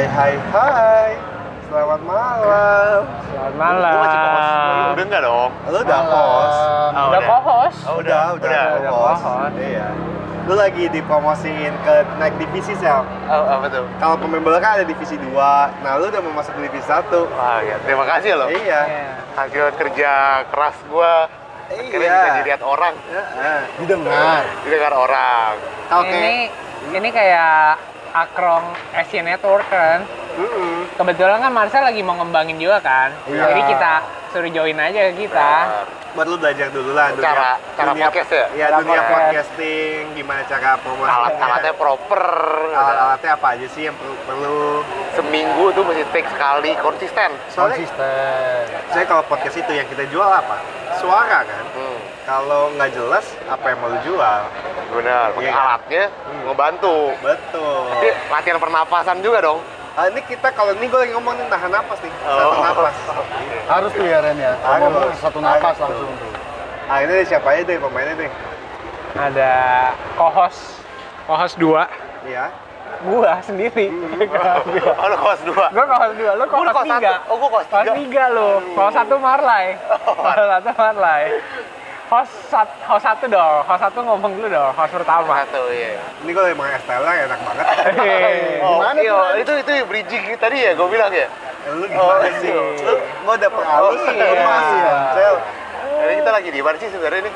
Hai hai hai. Selamat malam. Selamat Gua masih co-host. malam. Udah enggak dong? Lu udah host? Oh, Udah co-host? Oh, udah, udah, udah, udah co-host. co-host. Iya. Lu lagi dipromosiin ke naik divisi sel. Oh, apa tuh? Kalau pemembel kan ada divisi 2. Nah, lu udah mau masuk ke divisi 1. Wah, ya, terima kasih loh. Iya. Iya. Hasil kerja keras gua akhirnya Iya. bisa dilihat orang, Heeh. Didengar. didengar orang. Oke. Ini ini kayak Akrong Asia Network kan. Mm-mm. Kebetulan kan Marcel lagi mau ngembangin juga kan. Iya. Jadi kita suruh join aja ke kita. Buat lu belajar dulu lah dunia, Cara- cara podcast ya? Iya, dunia podcast. podcasting, gimana cara promosi. Alat-alatnya proper. Alat-alatnya apa aja sih yang perlu, perlu Seminggu tuh mesti take sekali konsisten. Soalnya, Konsisten. saya kalau podcast itu yang kita jual apa? Suara kan? Hmm, Kalau nggak jelas, apa yang mau lu jual? benar. Pakai kan? alatnya Hmm. ngebantu. Betul. Tapi latihan pernapasan juga dong. Ah, ini kita kalau ini gue lagi ngomong nih nahan napas nih, Oh. satu napas. Harus tuh ya Ren ya. Ngomong satu napas Harus. langsung tuh. Ah ini deh, siapa aja deh pemainnya deh? Ada co-host co-host 2 Iya. gua sendiri. Oh, lu kelas dua. Gua co-host 2, lu Gua co-host kelas 3. satu. Oh, gua kelas Kelas tiga. 3 lu. Kelas 1 Marlai. Kelas 1 Marlai. Host sat, host satu dong, host satu ngomong dulu dong, host pertama. Satu, iya. Ini gue lagi makan es teler enak banget. Oh, Gimana iya, tuh, itu itu bridging tadi ya, gue bilang ya. Eh, lu gimana Oh, sih? iya. Lu gue udah pengalus Oh, sih, iya. masih ya. Jadi kita lagi di mana sih sebenarnya ini?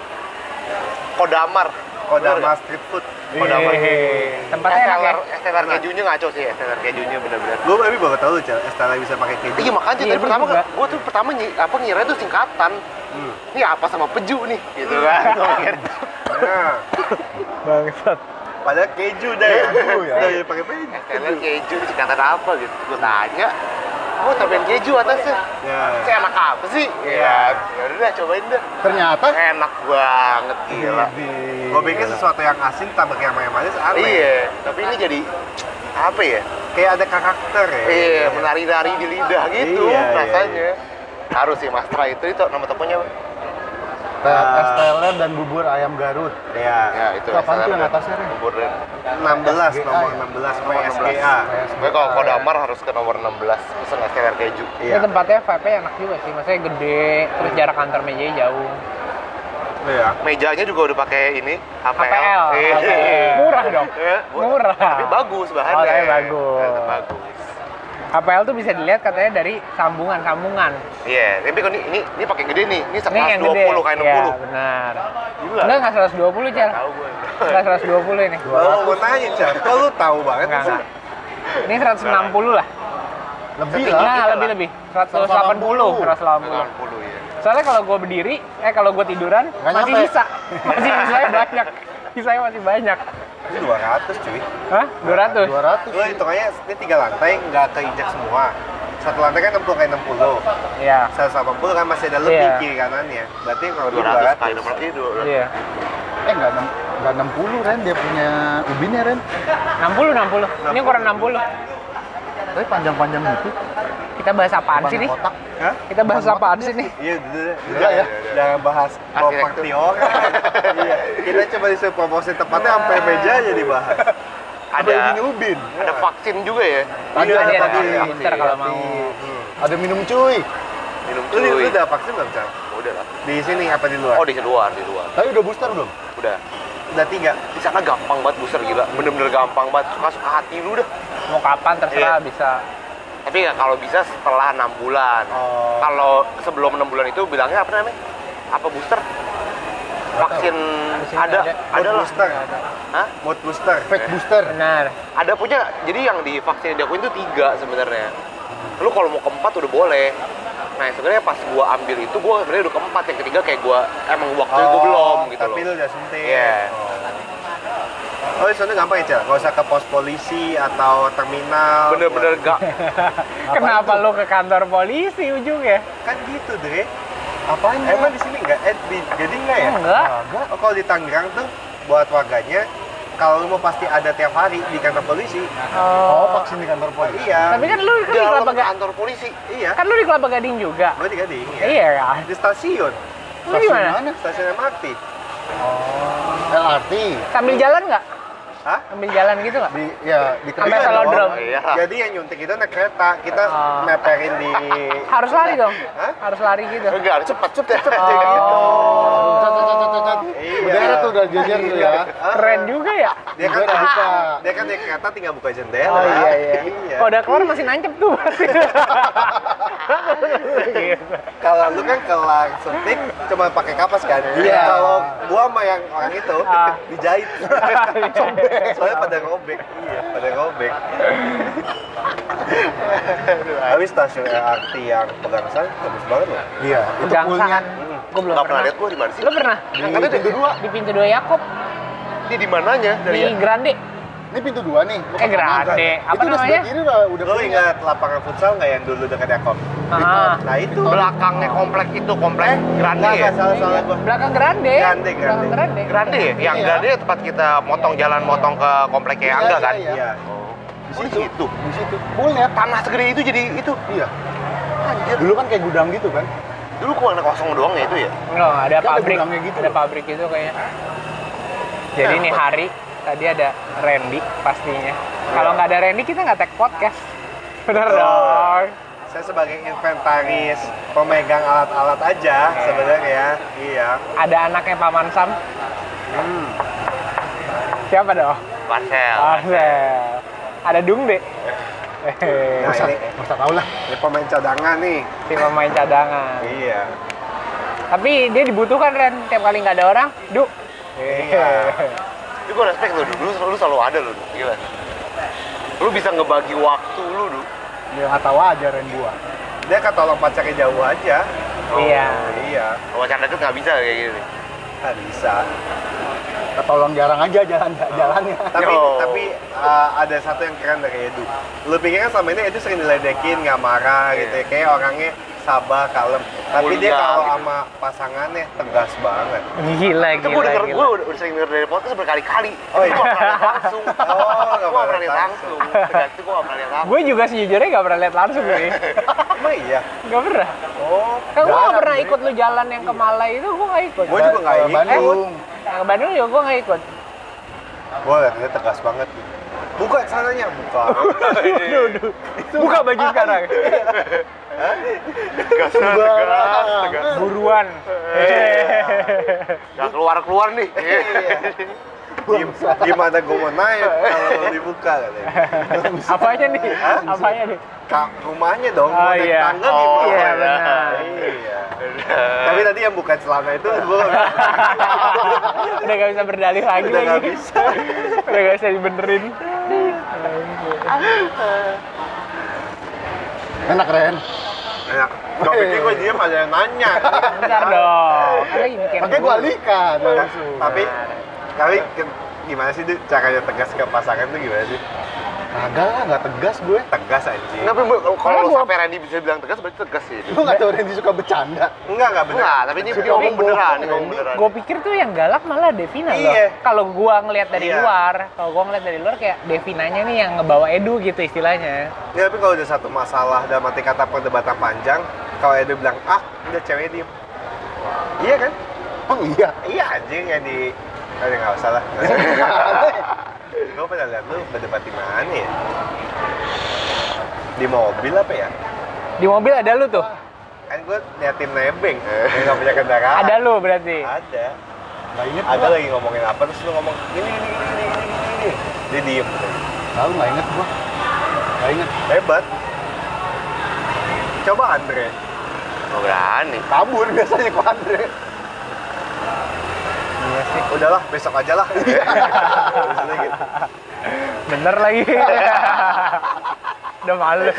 Kodamar. Kodama street food. Hehehe. Tempatnya enak ya? Esteller kejunya ngaco sih, esteller kejunya bener-bener. Gue tapi baru tau lu, Cel, es teler bisa pakai keju. Iya makanya Iya, tadi pertama gue tuh pertama nyi- apa ngira itu singkatan. Hmm. Ini apa sama peju nih, gitu kan? Mikir. Nah, Bangsat. padahal keju deh. Keju ya? Udah ya pakai keju. Esteller keju singkatan apa gitu? Gue tanya. Oh, tambahin keju atasnya. Ya. Saya enak apa sih? Iya. Ya udah deh, cobain deh. Ternyata Enak banget gila. Gue pikir sesuatu yang asin tambah yang manis aneh. Iya, tapi ini jadi apa ya? Kayak ada karakter ya. Iya, menari-nari di lidah gitu Iya, iya, rasanya. Harus sih Mas Tra itu itu nama tokonya apa? Teh es teler dan bubur ayam Garut. Iya. Ya, itu. Apaan tuh yang atasnya, Ren? Bubur dan 16 SGA nomor ya? 16 Nomor 16. PSGA. Gue kalau Kodamar harus ke nomor 16 pesen es teler keju. Ini Iya. tempatnya vibe-nya enak juga sih, maksudnya gede, terus jarak antar mejanya jauh. Iya. Mejanya juga udah pakai ini HPL. HPL. Iya. Murah dong. Iya, Murah. Tapi bagus bahannya. Oh, bagus. Bagus. HPL tuh bisa dilihat katanya dari sambungan-sambungan. Iya, tapi kalau ini ini, ini pakai gede nih. Ini Ini yang 120 gede. kayak 60. Iya, benar. Gila. Enggak, enggak 120, Cer. Tahu gue. Enggak 120 ini. Oh, mau nanya, Cel. Kok lu tahu banget Enggak, sih? enggak. Ini 160 lah. Lebih lah. Nah, lah. lebih lebih. 180, 180. 80 ya. Soalnya kalau gue berdiri, eh kalau gue tiduran Nggak masih nyampe. bisa. Masih sisanya banyak. Sisanya masih banyak. Ini 200 cuy. Hah? 200? 200. Lu hitungannya ini tiga lantai nggak keinjak semua. Satu lantai kan 60 kayak 60. Iya. 180 kan masih ada lebih Iya. kiri kanannya. Berarti kalau 200 kali 200. 60 itu. Iya. Eh enggak enam- enggak 60 Ren dia punya ubinnya Ren. 60 60. Ini ukuran 60. Tapi panjang-panjang gitu. Kita bahas apaan sih nih? Kotak. Hah? Kita bahas Bukan apaan sih nih? Iya, udah, Udah ya. Jangan bahas properti orang. iya. Kita coba disuruh promosi tempatnya sampai meja aja dibahas. Ada ini ubin. ada vaksin juga ya. Tadi Iya, ada tadi. ada. Booster kalau mau. Hmm. Ada minum cuy. Minum Lu, lu cuy. udah vaksin belum, Cel? Udah lah. Di sini apa di luar? Oh di luar, di luar. Tapi udah booster belum? Udah. Udah tiga. Di sana gampang banget booster gila. Bener-bener gampang banget. Suka-suka hati lu dah. Mau kapan terserah Iya. bisa. Tapi ya kalau bisa setelah enam bulan. Oh. Kalau sebelum enam bulan itu bilangnya apa namanya? Apa booster? Vaksin ada, ada. ada lah. booster. Hah? Mood booster. Fake booster. Benar. Ada punya. Jadi yang di vaksin yang diakuin itu tiga sebenarnya. Lu kalau mau keempat udah boleh. Nah sebenarnya pas gua ambil itu gua sebenarnya udah keempat. Yang ketiga kayak gua emang waktu itu gua belum gitu Oh, tapi loh. lu udah suntik. Iya. Oh, di sana gampang ya, Cel? Gak usah ke pos polisi atau terminal. Bener-bener gak. Kenapa lu ke kantor polisi ujungnya? Kan gitu, Dre. Apaan? Emang di sini enggak? Eh, di Gading enggak ya? Enggak. Enggak. Oh, kalau di Tangerang tuh buat warganya kalau lu mau pasti ada tiap hari di kantor polisi. Oh, vaksin di kantor polisi. Iya. Tapi kan lu kan di Kelapa Gading. kantor polisi. iya. Kan lu di Kelapa Gading juga. Gue di Gading. Ya. Iya kan? Di stasiun. Lu di mana? Stasiun MRT. Oh, LRT. Sambil jalan nggak? Hah? Ambil jalan gitu nggak? Di ya di Sampai Iya velodrome. Oh, iya. Jadi yang nyuntik itu naik kereta, kita Oh. meperin di Harus lari dong. Hah? Harus lari gitu. Enggak, cepet cepet cepet Oh. gitu. Iya. Bendera tuh udah jajar tuh ya. Keren juga ya. Dia kan Udah buka. dia kan naik kereta tinggal buka jendela. Oh iya iya. Iya. Kalau udah keluar masih nancep tuh pasti. Kalau lu kan kelar suntik cuma pakai kapas kan. Iya. Kalau gua sama yang orang itu Ah. dijahit. Soalnya pada robek. Iya, pada robek. Habis stasiun LRT yang Pegangsaan bagus banget loh. Iya, itu poolnya Gangsangan. Gue belum pernah lihat gua di mana sih? Lo pernah? di Angkatnya pintu dua. Di pintu dua Yakob Ini di mananya? Dari di Grande. Ini pintu dua nih. Eh kan Grande. Apa itu udah namanya? sebelah kiri udah udah Lo ingat lapangan futsal nggak yang dulu dekat Yakob? Ah. Nah itu. belakangnya komplek itu komplek Grande Enggak, ya? enggak salah salah gua. Belakang Grande. Grande, Grande. Grande. Grande ya? Yang Iya. Grande tempat kita motong jalan motong ke kompleknya Iya, Angga iya, kan? iya. Iya. Oh, di situ. Di situ. Poolnya Tanah segede itu jadi itu. Iya. Dulu kan kayak gudang gitu kan. Dulu kok anak kosong doang ya itu ya? No, ada Kan ada pabrik. gudangnya gitu ada pabrik itu kayaknya. Jadi ini hari tadi ada Randy pastinya. Kalau nggak ada Randy kita nggak tag podcast. Betul. dong. Saya sebagai inventaris pemegang alat-alat aja sebenarnya. Iya. Ada anaknya Paman Sam. Hmm. Siapa dong? Marcel. Marcel. Ada Dung deh. Nah, Masa, ini, masa tahu lah. ini pemain cadangan nih. si pemain cadangan. Iya. Tapi dia dibutuhkan Ren. Tiap kali nggak ada orang, Du. Iya. Tapi gue respect lu dulu, lu selalu ada lu, gila. Lu bisa ngebagi waktu lu, Du. Dia nggak tahu aja Ren gua. Dia kan tolong pacarnya jauh aja. Iya. Iya. Kalau pacar deket nggak bisa kayak gini. Nggak bisa. Ketolong jarang aja jalan jalannya. Tapi Yo. tapi uh, ada satu yang keren dari Edu. Lu pikir kan selama ini Edu sering diledekin, nggak marah Iya. gitu ya. Kayak orangnya sabar, kalem. Tapi dia Kuliah, kalau gitu. sama pasangannya tegas banget. Gila, Itu gue gila, denger, gila. gue udah, udah sering denger dari podcast berkali-kali. Oh, iya. Gue gak pernah lihat langsung. Oh, gue gak pernah lihat lihat langsung. Tegas itu gue gak pernah lihat langsung. Gue juga sejujurnya nggak pernah lihat langsung nih. Emang iya? Nggak pernah. Oh, Kan gue nggak Jarang, pernah Dri. ikut lu jalan yang ke Malai itu, gue nggak ikut. Gua juga Ke ikut. Bandung. Yang ke Bandung juga gue nggak ikut. gue liat dia tegas banget. Buka sananya, buka. Buka baju sekarang. Tegas, tegas, tegas. Buruan. Gak keluar-keluar nih. Gim- Gimana gue mau naik kalau dibuka katanya. Apanya nih? Apanya nih? Ka- rumahnya dong, Oh, mau naik iya. tangga Oh, gimana? Iya iya. benar. Iya. Tapi tadi yang bukan celana itu gue Udah gak bisa berdalih lagi udah lagi. bisa. Udah gak bisa dibenerin. Enak Ren. Enak. Gue pikir gue diem ada yang nanya. Bentar dong. Kan Makanya dulu. alihkan langsung. Tapi, ke- gimana sih Du, caranya tegas ke pasangan tuh gimana sih? Kagak lah, nggak tegas gue. Tegas anjing. Tapi Bu, kalau lu gua- sampai Randy bisa bilang tegas, berarti tegas sih. Lu nggak tahu Randy suka bercanda. Enggak, enggak benar. Enggak, tapi ini dia ngomong ngomong beneran, ini ngomong beneran. Gue pikir tuh yang galak malah Devina loh. Iya. Kalau gua ngelihat dari Iya. luar, kalau gua ngelihat dari luar kayak Devinanya nih yang ngebawa Edu gitu istilahnya. Ya, tapi kalau udah satu masalah dalam arti kata perdebatan panjang, kalau Edu bilang, ah, udah cewek diem. Iya kan? Oh iya. Iya anjing yang di... Aduh, nggak usah lah. Gue pernah lihat lu berdebat di mana ya? Di mobil apa ya? Di mobil ada lu tuh. Kan gue liatin nebeng, yang nggak punya kendaraan. Ada lu berarti. Ada. Nggak inget Ada lagi ngomongin apa, terus lu ngomong, gini, gini, gini, gini, gini, gini. Dia diem. Tahu nggak inget gua. Nggak inget. Hebat. Coba Andre. Gak berani. Kabur biasanya kok Andre. Iya sih. Udahlah, besok aja lah. Gitu. Bener lagi. Udah males.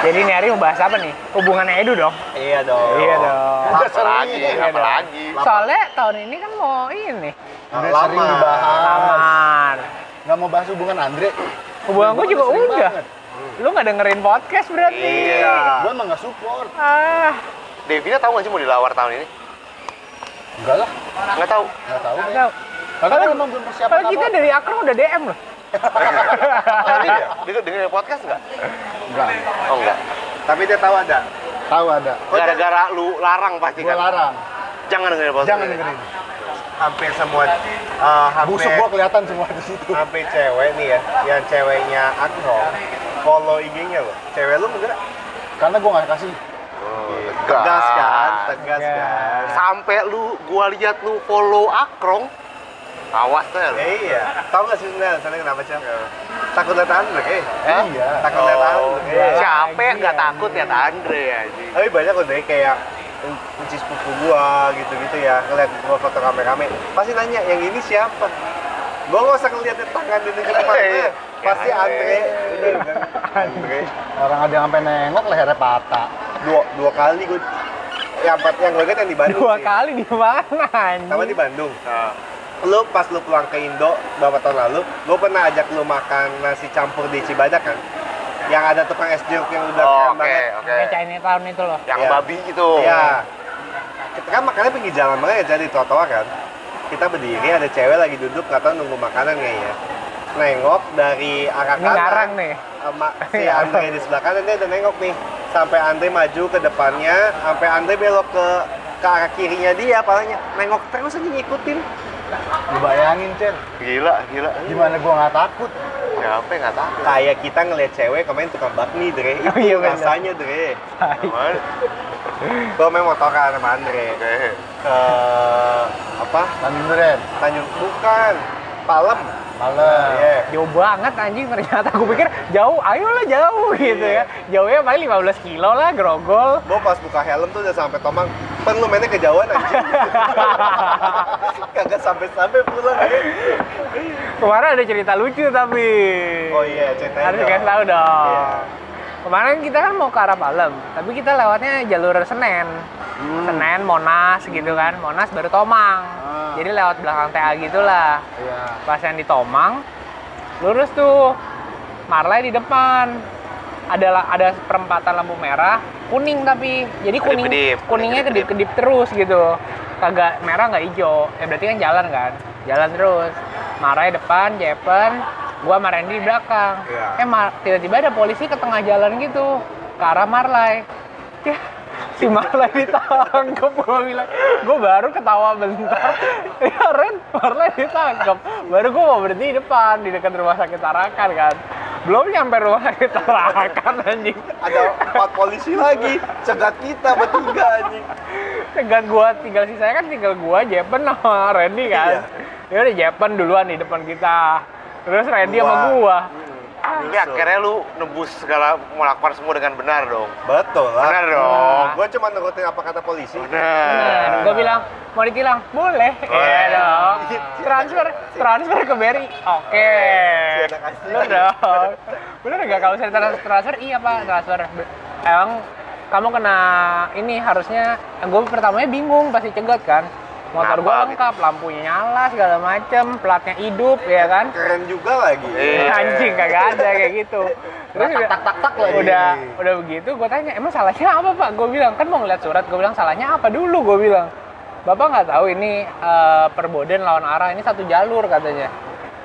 Jadi ini hari mau bahas apa nih? Hubungannya Edu dong. Iya dong. Iya dong. Udah Apa lagi? sering. Iya Apa lagi? Soalnya tahun ini kan mau ini Udah Lama. sering dibahas. lamar. Nggak mau bahas hubungan Andre. Hubungan gue juga sering udah. banget. Lu nggak dengerin podcast berarti? Iya. Gua emang nggak support. Ah, Devina tahu nggak sih mau dilawar tahun ini? Enggak lah. Nggak tahu. Nggak tahu. nggak tahu. Karena belum persiapan Kalau kita dari Akron udah DM loh. Tapi denger dengerin podcast nggak? Enggak. Oh enggak. Tapi dia tahu ada. Tahu ada. Gara-gara lu larang pasti Gua kan? larang. Jangan dengerin podcast. Jangan dengerin. hampir semua uh, hampir Busuk gua kelihatan semua di situ. hampir cewek nih ya, yang ceweknya Akrom follow IG-nya loh. Cewek lu enggak? Karena gua nggak kasih. Tegas kan, tegas Tegas. kan. Sampai lu gua lihat lu follow Akrong. Awas. Ya, iya. Tahu nggak sih sebenarnya alasannya kenapa cel? Takut lihat Andre, eh. Hah? Iya. Takut lihat Oh, Andre. eh. Siapa yang nggak takut ya Andre aja. Tapi banyak udah kayak kunci sepupu gua gitu-gitu ya ngeliat gua foto rame-rame pasti nanya yang ini siapa gua nggak usah ngeliat tangan ke depan Iya. Pasti Ya, Andre Andre Orang ada yang sampai nengok lehernya patah. dua dua kali gua yang empat yang gue lihat yang di Bandung Dua sih. kali di mana sama di Bandung Nah, lu pas lu pulang ke Indo beberapa tahun lalu gue pernah ajak lu makan nasi campur di Cibadak kan yang ada tukang es jeruk yang udah oh, keren oke, banget oke. Kayak Chinatown itu loh. Yang Iya. babi gitu. Iya. Kita kan makannya pinggir jalan banget jadi trotoar kan. Kita berdiri ada cewek lagi duduk nggak tahu nunggu makanan kayaknya. Nengok dari arah kanan. ngarang nih. Sama si Andre di sebelah kanan dia udah nengok nih. Sampai Andre maju ke depannya, sampai Andre belok ke ke arah kirinya dia palanya. Nengok terus aja ngikutin. Lu bayangin, Cen. Gila, gila. Gimana gua nggak takut? Siapa yang nggak takut? Kayak kita ngeliat cewek kemarin tukang bakmi, Dre. Itu Oh, iya, rasanya, Dre. Gue main motoran sama Andre Oke. ke apa? Tanjung Duren, Tanjung bukan Palem. Malam. Iya. Jauh banget anjing ternyata. Aku pikir jauh, ayolah jauh gitu Iya. ya. Jauhnya paling 15 kilo lah, grogol. Gue pas buka helm tuh udah sampai Tomang. Pen lu mainnya kejauhan anjing. Kagak sampai-sampai pulang ya. Kemarin ada cerita lucu tapi. Oh iya, ceritain Harus dong. dikasih tahu dong. Iya. Kemarin kita kan mau ke arah Palem, tapi kita lewatnya jalur Senen. Hmm. Senen, Monas gitu kan. Monas baru Tomang. Ah. Jadi lewat belakang TA gitulah. Iya. Pas yang di Tomang, lurus tuh. Marlai di depan. Ada ada perempatan lampu merah, kuning tapi. Jadi kuning Kedip-kedip. kuningnya Kedip-kedip. kedip-kedip terus gitu. Kagak merah nggak hijau. Ya berarti kan jalan kan. Jalan terus. Marlai depan, Jepen, gua sama Randy di belakang. Iya. Eh tiba-tiba ada polisi ke tengah jalan gitu ke arah Marlai. Ya, si Marlai ditangkap gua bilang gua baru ketawa bentar ya Ren Marlai ditangkap baru gua mau berhenti di depan di dekat rumah sakit Tarakan kan belum nyampe rumah sakit Tarakan anjing Ada empat polisi lagi, cegat kita bertiga anjing. Tegan gua tinggal sisanya kan tinggal gua Jepen sama Randy kan ya udah Jepen duluan di depan kita terus Randy sama Gua. gua Ini akhirnya lu nebus segala melakukan semua dengan benar dong. Betul lah. Benar dong. Gue cuma nurutin apa kata polisi. Nah, Benar. gue bilang mau ditilang, boleh. Iya dong. Transfer, transfer ke Berry. Oke. anak asli. Bener dong. Bener nggak kalau saya trans- transfer? Iya pak, transfer. Emang kamu kena ini harusnya. Gue pertamanya bingung pasti cegat kan. Motor gue Kenapa lengkap, lampunya nyala segala macem, platnya hidup ya kan. Keren juga lagi. Iya. Anjing kagak ada kayak gitu. Terus tak tak tak tak lagi. udah udah begitu gue tanya emang salahnya apa pak gue bilang kan mau ngeliat surat gue bilang salahnya apa dulu gue bilang bapak nggak tahu ini eh, perboden lawan arah ini satu jalur katanya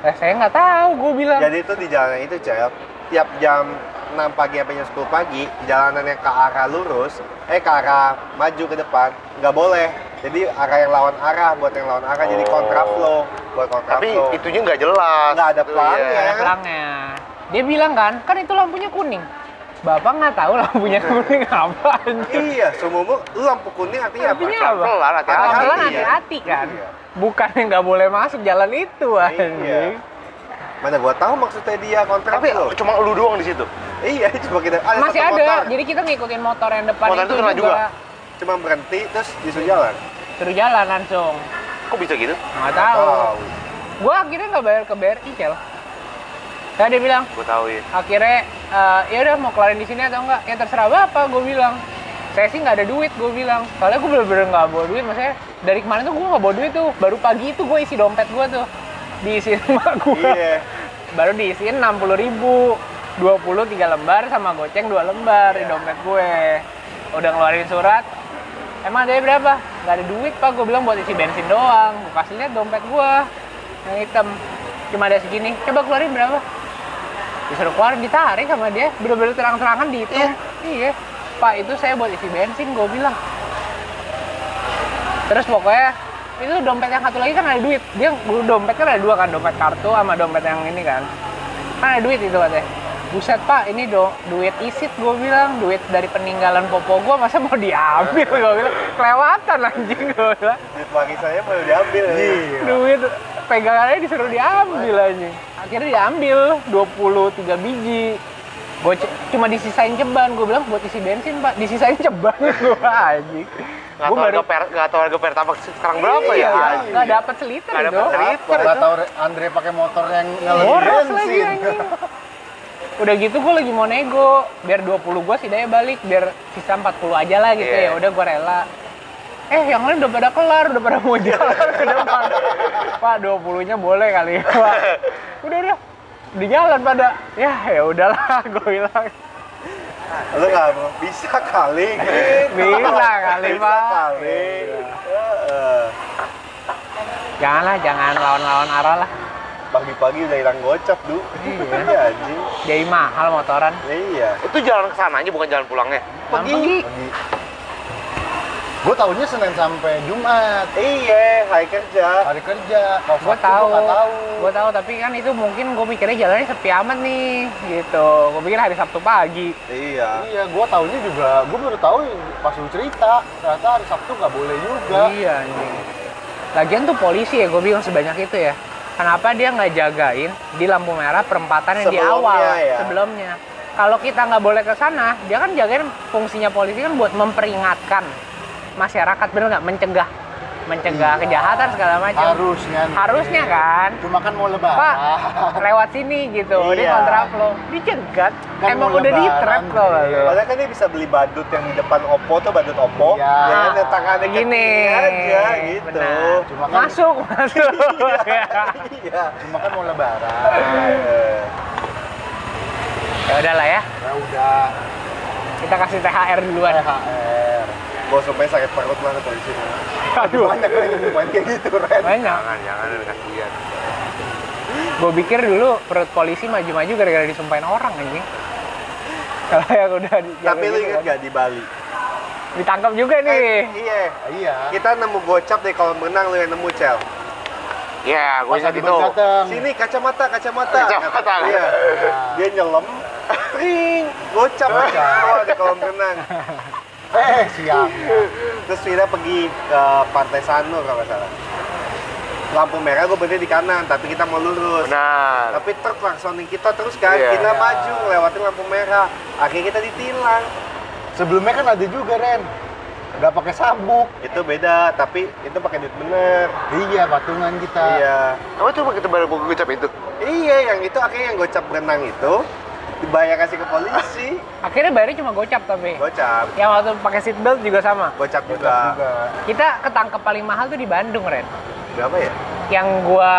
eh, saya nggak tahu gue bilang Jadi itu di jalanan itu, Cel, tiap jam 6 pagi sampai jam 10 pagi, jalanan yang ke arah lurus, eh ke arah maju ke depan, nggak boleh. Jadi arah yang lawan arah, buat yang lawan arah, jadi Oh. kontraflow. Buat Tapi kontraflow. itunya nggak jelas. Nggak ada Itu, pelangnya. iya. ada pelangnya dia bilang kan kan itu lampunya kuning bapak nggak tahu lampunya kuning apa Iya, seumur lu lampu kuning artinya apa? Artinya apa? Pelan-pelan, hati-hati. Pelan-pelan Iya. hati-hati kan Iya. bukannya nggak boleh masuk jalan itu anjing Iya. Mana gua tahu maksudnya dia Tapi kontraflow. cuma lu doang di situ. Iya, cuma kita ada masih satu ada motor. jadi kita ngikutin motor yang depan Motor itu itu kena juga? Cuma berhenti terus disuruh jalan. Suruh jalan langsung. Kok bisa gitu? nggak tahu. Gua akhirnya nggak bayar ke BRI cel Tadi dia bilang. Gue tahu ya. akhirnya eh, ya udah mau kelarin di sini atau enggak ya terserah bapak gue bilang. Saya sih nggak ada duit gue bilang. Soalnya gue bener-bener nggak bawa duit. Maksudnya dari kemarin tuh gue nggak bawa duit tuh. Baru pagi itu gue isi dompet gue tuh. Diisiin sama gue Iya. baru diisiin enam puluh ribu. 20 tiga lembar sama goceng dua lembar di dompet gue. Udah ngeluarin surat emang ada berapa? Nggak ada duit pak. Gue bilang buat isi bensin doang. Gue kasih lihat dompet gue yang hitam. Cuma ada segini. Coba keluarin berapa? Disuruh keluarin ditarik sama dia. Bener-bener terang-terangan dihitung. Iya. Pak itu saya buat isi bensin gue bilang. Terus pokoknya itu dompet yang satu lagi kan ada duit. Dia dompet kan ada dua kan? Dompet kartu sama dompet yang ini kan? Kan ada duit itu katanya buset pak ini do duit isit gue bilang duit dari peninggalan popo gue masa mau diambil gue bilang kelewatan anjing gue bilang Duit wagi saya mau diambil. Iya. duit pegangannya disuruh diambil anjing akhirnya diambil 23 biji gue cuma disisain ceban gue bilang buat isi bensin pak disisain ceban gue anjing Nggak gue tahu harga per, nggak tahu harga pertamax sekarang berapa ya? iya, nggak dapet seliter Nggak itu dapet seliter. Gak tau Andre pakai motor yang ngelebihin boros lagi bensin. anjing udah gitu gue lagi mau nego biar 20 gue sih daya balik biar sisa 40 aja lah gitu Iya. ya udah gue rela eh yang lain udah pada kelar udah pada mau jalan ke depan pak 20 nya boleh kali ya pak udah udah di jalan pada ya ya udahlah gue bilang Lu nggak mau? bisa kali gitu. Bisa kali, Bisa Pak. kali. Janganlah jangan lawan-lawan arah lah Pagi-pagi udah hilang gocap, Du. Iya. Iya, anjing. jadi mahal motoran Iya. Itu jalan ke sananya bukan jalan pulangnya. pergi Pagi. Gue tahunya Senin sampai Jumat. Iya, hari kerja. Hari kerja. Kalau gue tahu gua nggak tahu. gue tahu tapi kan itu mungkin gue mikirnya jalannya sepi amat nih gitu gue pikir hari sabtu pagi Iya. Iya, gue tahunya juga. Gue baru tahu pas lu cerita. Ternyata hari Sabtu nggak boleh juga. iya anjing lagian tuh polisi ya gue bingung sebanyak itu ya kenapa dia nggak jagain di lampu merah perempatan yang di Sebelumnya awal? ya. sebelumnya. Kalau kita nggak boleh ke sana dia kan jagain fungsinya polisi kan buat memperingatkan masyarakat bener nggak? Mencegah mencegah Iya. kejahatan segala macam Harusnya. nih. harusnya kan Cuma kan mau lebaran. Pak, lewat sini gitu, dia Iya. kontraflow. Dicegat, Kan emang udah di trap loh. Bre. Padahal kan dia bisa beli badut yang di depan Oppo tuh badut Oppo. Iya. Ya kan yang tangannya Gini, aja gitu. benar. Cuma kan- Masuk, masuk. Iya. Cuma kan mau lebaran. Ya udahlah ya, ya udah. kita kasih THR duluan. THR. Gua sampai sakit perut banget polisi. Aduh, Banyak kan yang ngomongin kayak gitu, Ren. banyak. Jangan, jangan kasihan. Gue pikir dulu perut polisi maju-maju gara-gara disumpahin orang anjing. Kalau yang udah di, Tapi lu inget kan. gak di Bali? Ditangkap juga Eh, nih. iya. Iya. Kita nemu gocap deh kalau berenang lu yang nemu cel. Ya, gue Pas ingat lagi itu. Sini kacamata, kacamata. Kacamata. Iya. Dia nyelam, pring, gocap Gocap. keluar di Eh, siap. Terus Vira pergi ke Pantai Sanur kalau nggak salah. Lampu merah gue berhenti di kanan, tapi kita mau lurus. Benar. Tapi truk klaksonin kita terus kan, Iya. kita maju ngelewatin lampu merah. Akhirnya kita ditilang. Sebelumnya kan ada juga, Ren. Gak pakai sabuk. Itu beda, tapi itu pakai duit bener. Iya, patungan kita. Iya. Apa tuh kita baru buku gocap itu? Iya, yang itu akhirnya yang gocap berenang itu dibayar kasih ke polisi. Akhirnya bayarnya cuma gocap tapi. Gocap, Yang waktu pakai seat belt juga sama. gocap Juga. juga. juga. Kita ketangkep paling mahal tuh di Bandung, Ren. Berapa ya? Yang gua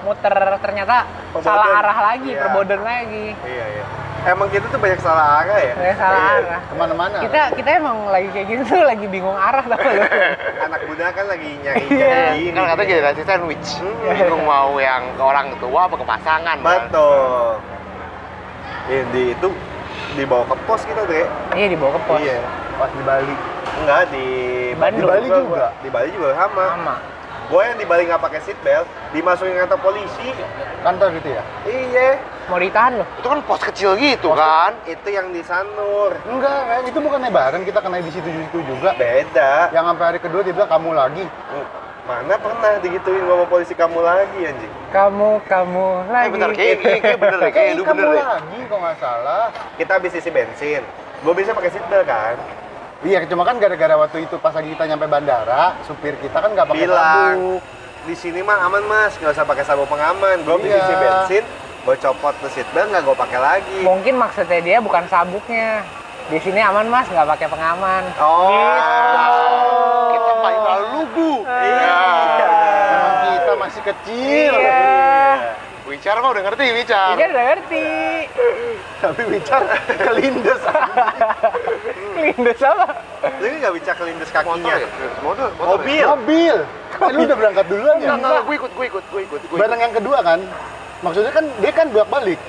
muter ternyata Perboden. salah arah lagi, Iya. perboden lagi. Iya, iya. Emang kita tuh banyak salah arah ya? Kayak salah Iya. arah. Ke mana-mana. Kita kita emang lagi kayak gitu tuh lagi bingung arah tau lu. Anak muda kan lagi nyari Iya. nyari Kan katanya generasi sandwich. Bingung mau yang ke orang tua apa ke pasangan. kan? Ini di itu dibawa ke pos kita deh. Iya dibawa ke pos. Iya. Pas di Bali. Enggak di Bandung. Di Bali Juga. juga. Di Bali juga sama. Sama. Gue yang di Bali nggak pakai seat belt, dimasukin kantor polisi. Kantor gitu ya? Iya. Mau ditahan loh. Itu kan pos kecil gitu kan. Itu yang di Sanur. Enggak, Ren. Itu bukan bareng. Kita kena di situ-situ juga. Beda. Yang sampai hari kedua dia bilang kamu lagi. Mana pernah digituin sama polisi kamu lagi anjing? Kamu kamu Eh lagi. bentar, kayak, kayak, kayak bener deh, kayak Eh, kamu bener deh. lagi kalau nggak salah. Kita habis isi bensin. Gue bisa pakai seat belt kan? Iya, cuma kan gara-gara waktu itu pas lagi kita nyampe bandara, supir kita kan nggak pakai sabuk. di sini mah aman mas, nggak usah pakai sabuk pengaman. Gue habis Iya. isi bensin, gue copot tuh seat belt nggak gue pakai lagi. Mungkin maksudnya dia bukan sabuknya. Di sini aman mas, nggak pakai pengaman. Oh. Kita paling terlalu lugu. Iya. Kita masih kecil. Iya. Wicar mah udah ngerti, Wicar. Dia udah ngerti. Tapi bicar kelindes. Lindes apa? Lu ini nggak bisa kelindes Motor kakinya. ya? Motor, motor Mobil. Mobil. Eh, lu udah berangkat duluan ya? Enggak, enggak, gue ikut, gue ikut, gue ikut, gue ikut. Barang yang kedua kan? Maksudnya kan dia kan bolak balik.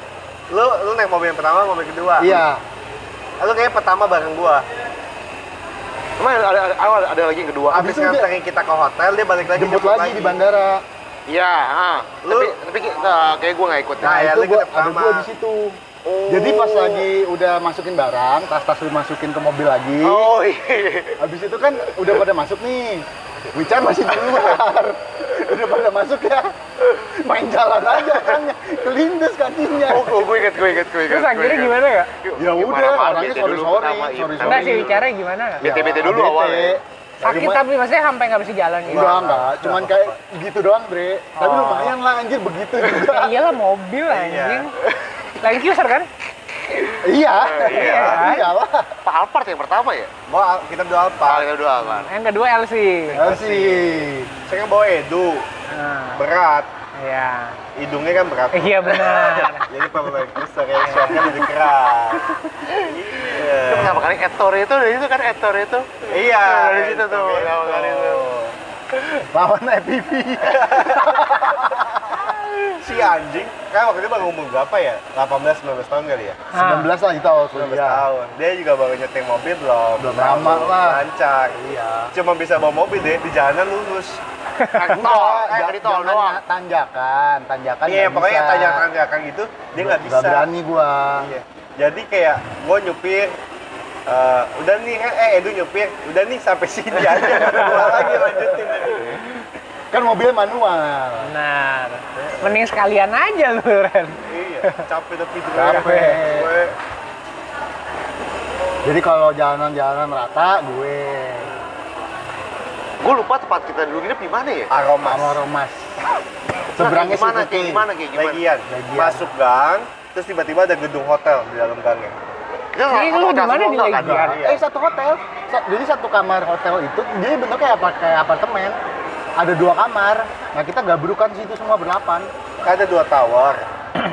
Lu lu naik mobil yang pertama, mobil kedua. Iya. Lu kayak pertama bareng gua. Emang ada, ada, ada, ada lagi yang kedua. Abis Abis itu dia- nganterin kita ke hotel, dia balik lagi jemput lagi di bandara Iya, ah. Lu- tapi tapi eh, kayak gue nggak ikut. Nah, ya, itu gua, ikut ada gua di situ Oh. jadi pas lagi udah masukin barang tas-tas lu masukin ke mobil lagi Oh iya. habis itu kan udah pada masuk nih Wican masih di luar udah pada masuk ya main jalan aja kan kelindes kakinya Oh, gue inget, gue inget, gue inget. Terus akhirnya gimana ya? Ya udah, orangnya sorry-sorry, sorry-sorry. Enggak sih, bicara gimana nggak? Bete- bete dulu awalnya. Sakit Cuma- tapi maksudnya sampai nggak bisa jalan gitu. Enggak, enggak. Cuman kayak gitu doang, Bre. Tapi Oh. lumayan lah anjir begitu juga. Ya iyalah mobil anjing. Land Cruiser kan? iya. Iya. Iyalah. Pak Alphard yang pertama ya? Bawa kita berdua Pak apa? kita dua Alphard. Yang kedua LC. Sih. Saya kan bawa Edu, Nah, berat. Iya. Hidungnya kan berat. Iya benar. Jadi pemain Cruiser yang shotnya lebih keras. Itu Iya. pertama kali Ettore itu dari itu kan Ettore itu. Iya. Dari situ tuh, pertama kali itu. Lawan FPV. Si anjing, kan waktu itu baru umur berapa ya? 18 19 tahun kali ya? Ah. 19 lah itu awal 19 kuliah. tahun. Dia juga baru nyeting mobil belum. Belum lama lah. Lancar. Iya. Cuma bisa bawa mobil deh di jalanan lurus. Tol, kayak ja- di tol jangan doang. tanjakan, tanjakan Iya, pokoknya tanjakan-tanjakan gitu dia nggak bisa. Nggak berani gua. Iya. Jadi kayak gue nyupir eh, udah nih eh, eh Edu nyupir udah nih sampai sini aja gua lagi lanjutin Kan mobil manual. Benar. Mending sekalian aja lu, Ren. iya capek tapi Capek. gue Jadi kalau jalanan-jalanan rata, gue Gue lupa tempat kita dulu nginep di mana ya? aromas sama Romas. Seberangnya gimana kayak gimana kayak gimana? legian Legian. masuk gang terus tiba-tiba ada gedung hotel di dalam gangnya Jadi satu lu di mana di kan? Legian? Eh satu hotel. Sa- Jadi satu kamar hotel itu dia bentuknya kayak apa kayak apartemen. Ada dua kamar. Nah kita gabrukan situ semua berlapan. kan ada dua tower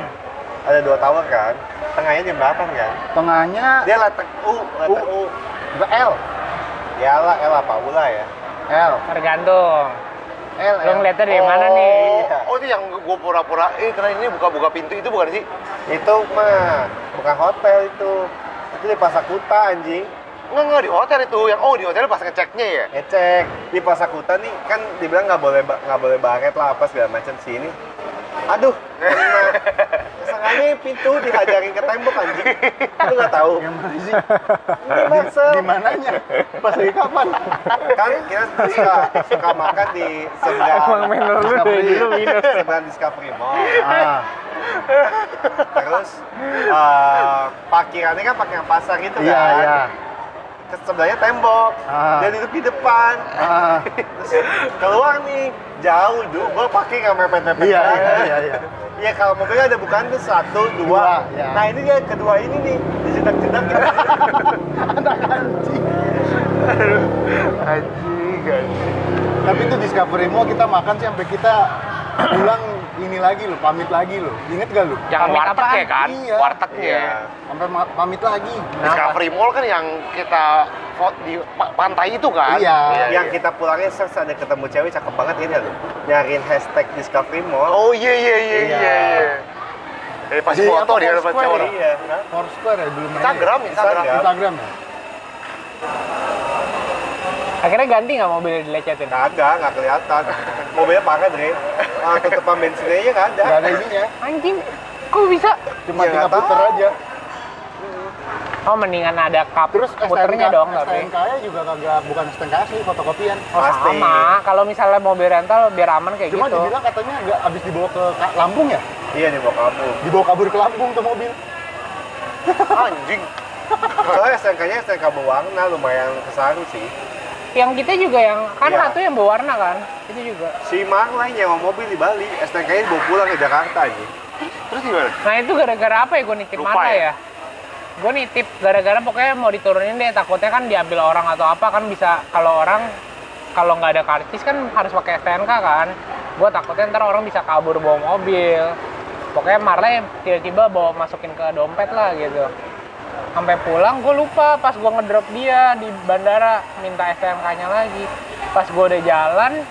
ada dua tower kan tengahnya belakang kan Tengahnya dia letak U letak U ke L, ya lah L apa pula ya L, Tergantung. L, Lu L. ngeliatnya dari mana nih? Iya. Oh, itu yang gue pura-pura, eh karena ini buka-buka pintu itu bukan sih? itu mah bukan hotel itu itu di Pasakuta anjing Enggak, enggak, di hotel itu. Yang, oh di hotel pas ngeceknya ya? ngecek di Pasakuta nih kan dibilang nggak boleh nggak boleh baret lah apa segala macam sini aduh sengaja pintu dihajarin ke tembok anjing lu nggak tahu Yang mana sih? ini Marcel Di mananya? Pas lagi kapan? kan kita suka suka makan di seberang Emang manner lu dari dulu minus. seberang Discovery Mall Ah, terus eh, parkirannya kan parkiran pasar gitu iya, kan iya. Ke- sebelahnya tembok Ah. dia duduk di depan Ah, terus keluar nih jauh dulu gue pakai mepet mepet iya, iya, iya, iya. Iya kalau mobilnya ada bukan tuh satu dua. Dua, ya. Nah ini dia kedua ini nih dijedak-jedak gitu. Anak anjing. Anjing, anjing. Tapi itu Discovery Mall kita makan sih sampai kita pulang ini lagi loh, pamit lagi loh. Ingat gak lu? Yang Pamit warteg apaan? ya kan? Iya. Wartegnya. Iya. Sampai pamit lagi. Discovery Mall kan yang kita foto di pa- pantai itu kan? Iya. Yang kita pulangnya search ada ketemu cewek cakep banget ini loh. Nyariin hashtag Discovery Mall. Oh iya iya iya Iya. iya. iya. Dari pas Di foto dia dapat cowok. ya? Iya. Foursquare ya dulu. Instagram, Instagram. Instagram. Instagram ya? Akhirnya ganti nggak mobilnya dilecetin? Kagak, nggak kelihatan. Mobilnya pakai Dre. Ah, tutupan bensinnya aja nggak ada. Gak ada ininya, Anjing, kok bisa? cuma Iya, tinggal nggak puter aja. Oh mendingan ada cup Terus muternya STNK, dong tapi. STNK -nya juga kagak bukan STNK sih, fotokopian. Oh Pasti. sama, kalau misalnya mobil rental biar aman kayak Cuma gitu. dibilang katanya nggak habis dibawa ke Lampung ya? Iya nih mau kabur. Dibawa kabur ke Lampung tuh mobil. Anjing. Soalnya STNK-nya STNK berwarna lumayan kesaru sih. Yang kita juga yang kan Iya. satu yang berwarna kan, itu juga. Si Marlai nyewa mobil di Bali, STNK-nya dibawa pulang ke Jakarta aja. Terus gimana? Nah itu gara-gara apa ya gue nitip Lupa mata ya? ya? Gue nitip gara-gara pokoknya mau diturunin deh takutnya kan diambil orang atau apa kan bisa kalau orang kalau nggak ada karcis kan harus pakai STNK kan. Gue takutnya ntar orang bisa kabur bawa mobil. Pokoknya Marley tiba-tiba bawa masukin ke dompet lah gitu. Sampai pulang gue lupa pas gue ngedrop dia di bandara minta STNK-nya lagi. Pas gue udah jalan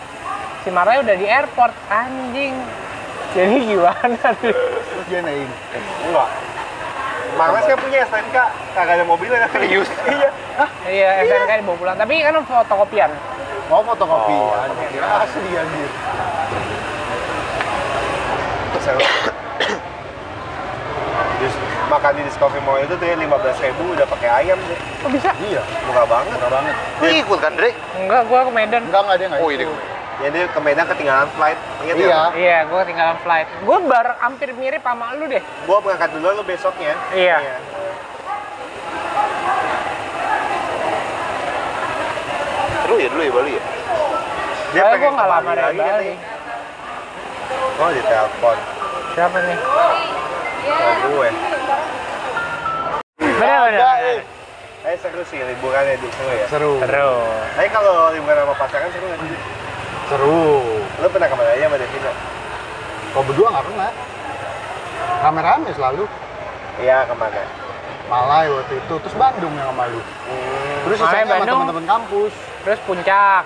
si Marley udah di airport anjing. Jadi gimana tuh? Terus dia naik. Enggak. Marles kan punya STNK, kagak ada mobilnya. Serius? iya. Iya, SNK dibawa pulang. Tapi kan fotokopian. Mau fotokopi. Oh, anjir. Asli anjir. Makan di Discovery Mall itu tuh ya 15 ribu udah pakai ayam deh. Kok bisa? Iya, Murah banget. murah banget. Lu ikut kan, Dre? Enggak, gua ke Medan. Enggak enggak dia enggak. Oh, ini ikut. Jadi ke Medan ketinggalan flight. Ingat Iya. ya? Iya, gua ketinggalan flight. Gua bar hampir mirip sama lu deh. Gua berangkat dulu lu besoknya. Iya. Seru ya dulu ya Bali ya? Dia Soalnya pengen gua lama dari lagi Bali. Oh, di telepon. Siapa nih? Oh, gue. Bener, bener. Ada, bener. Eh seru sih liburannya di seru ya. Seru. Seru. Tapi kalau liburan sama pasangan seru nggak sih? Seru. Lu pernah ke mana aja sama Devina? Kau berdua nggak pernah? Rame-rame selalu. Iya ke mana? Malai waktu itu, terus Bandung yang sama lu. Hmm, Terus Malai, sisanya sama teman-teman kampus. Terus puncak.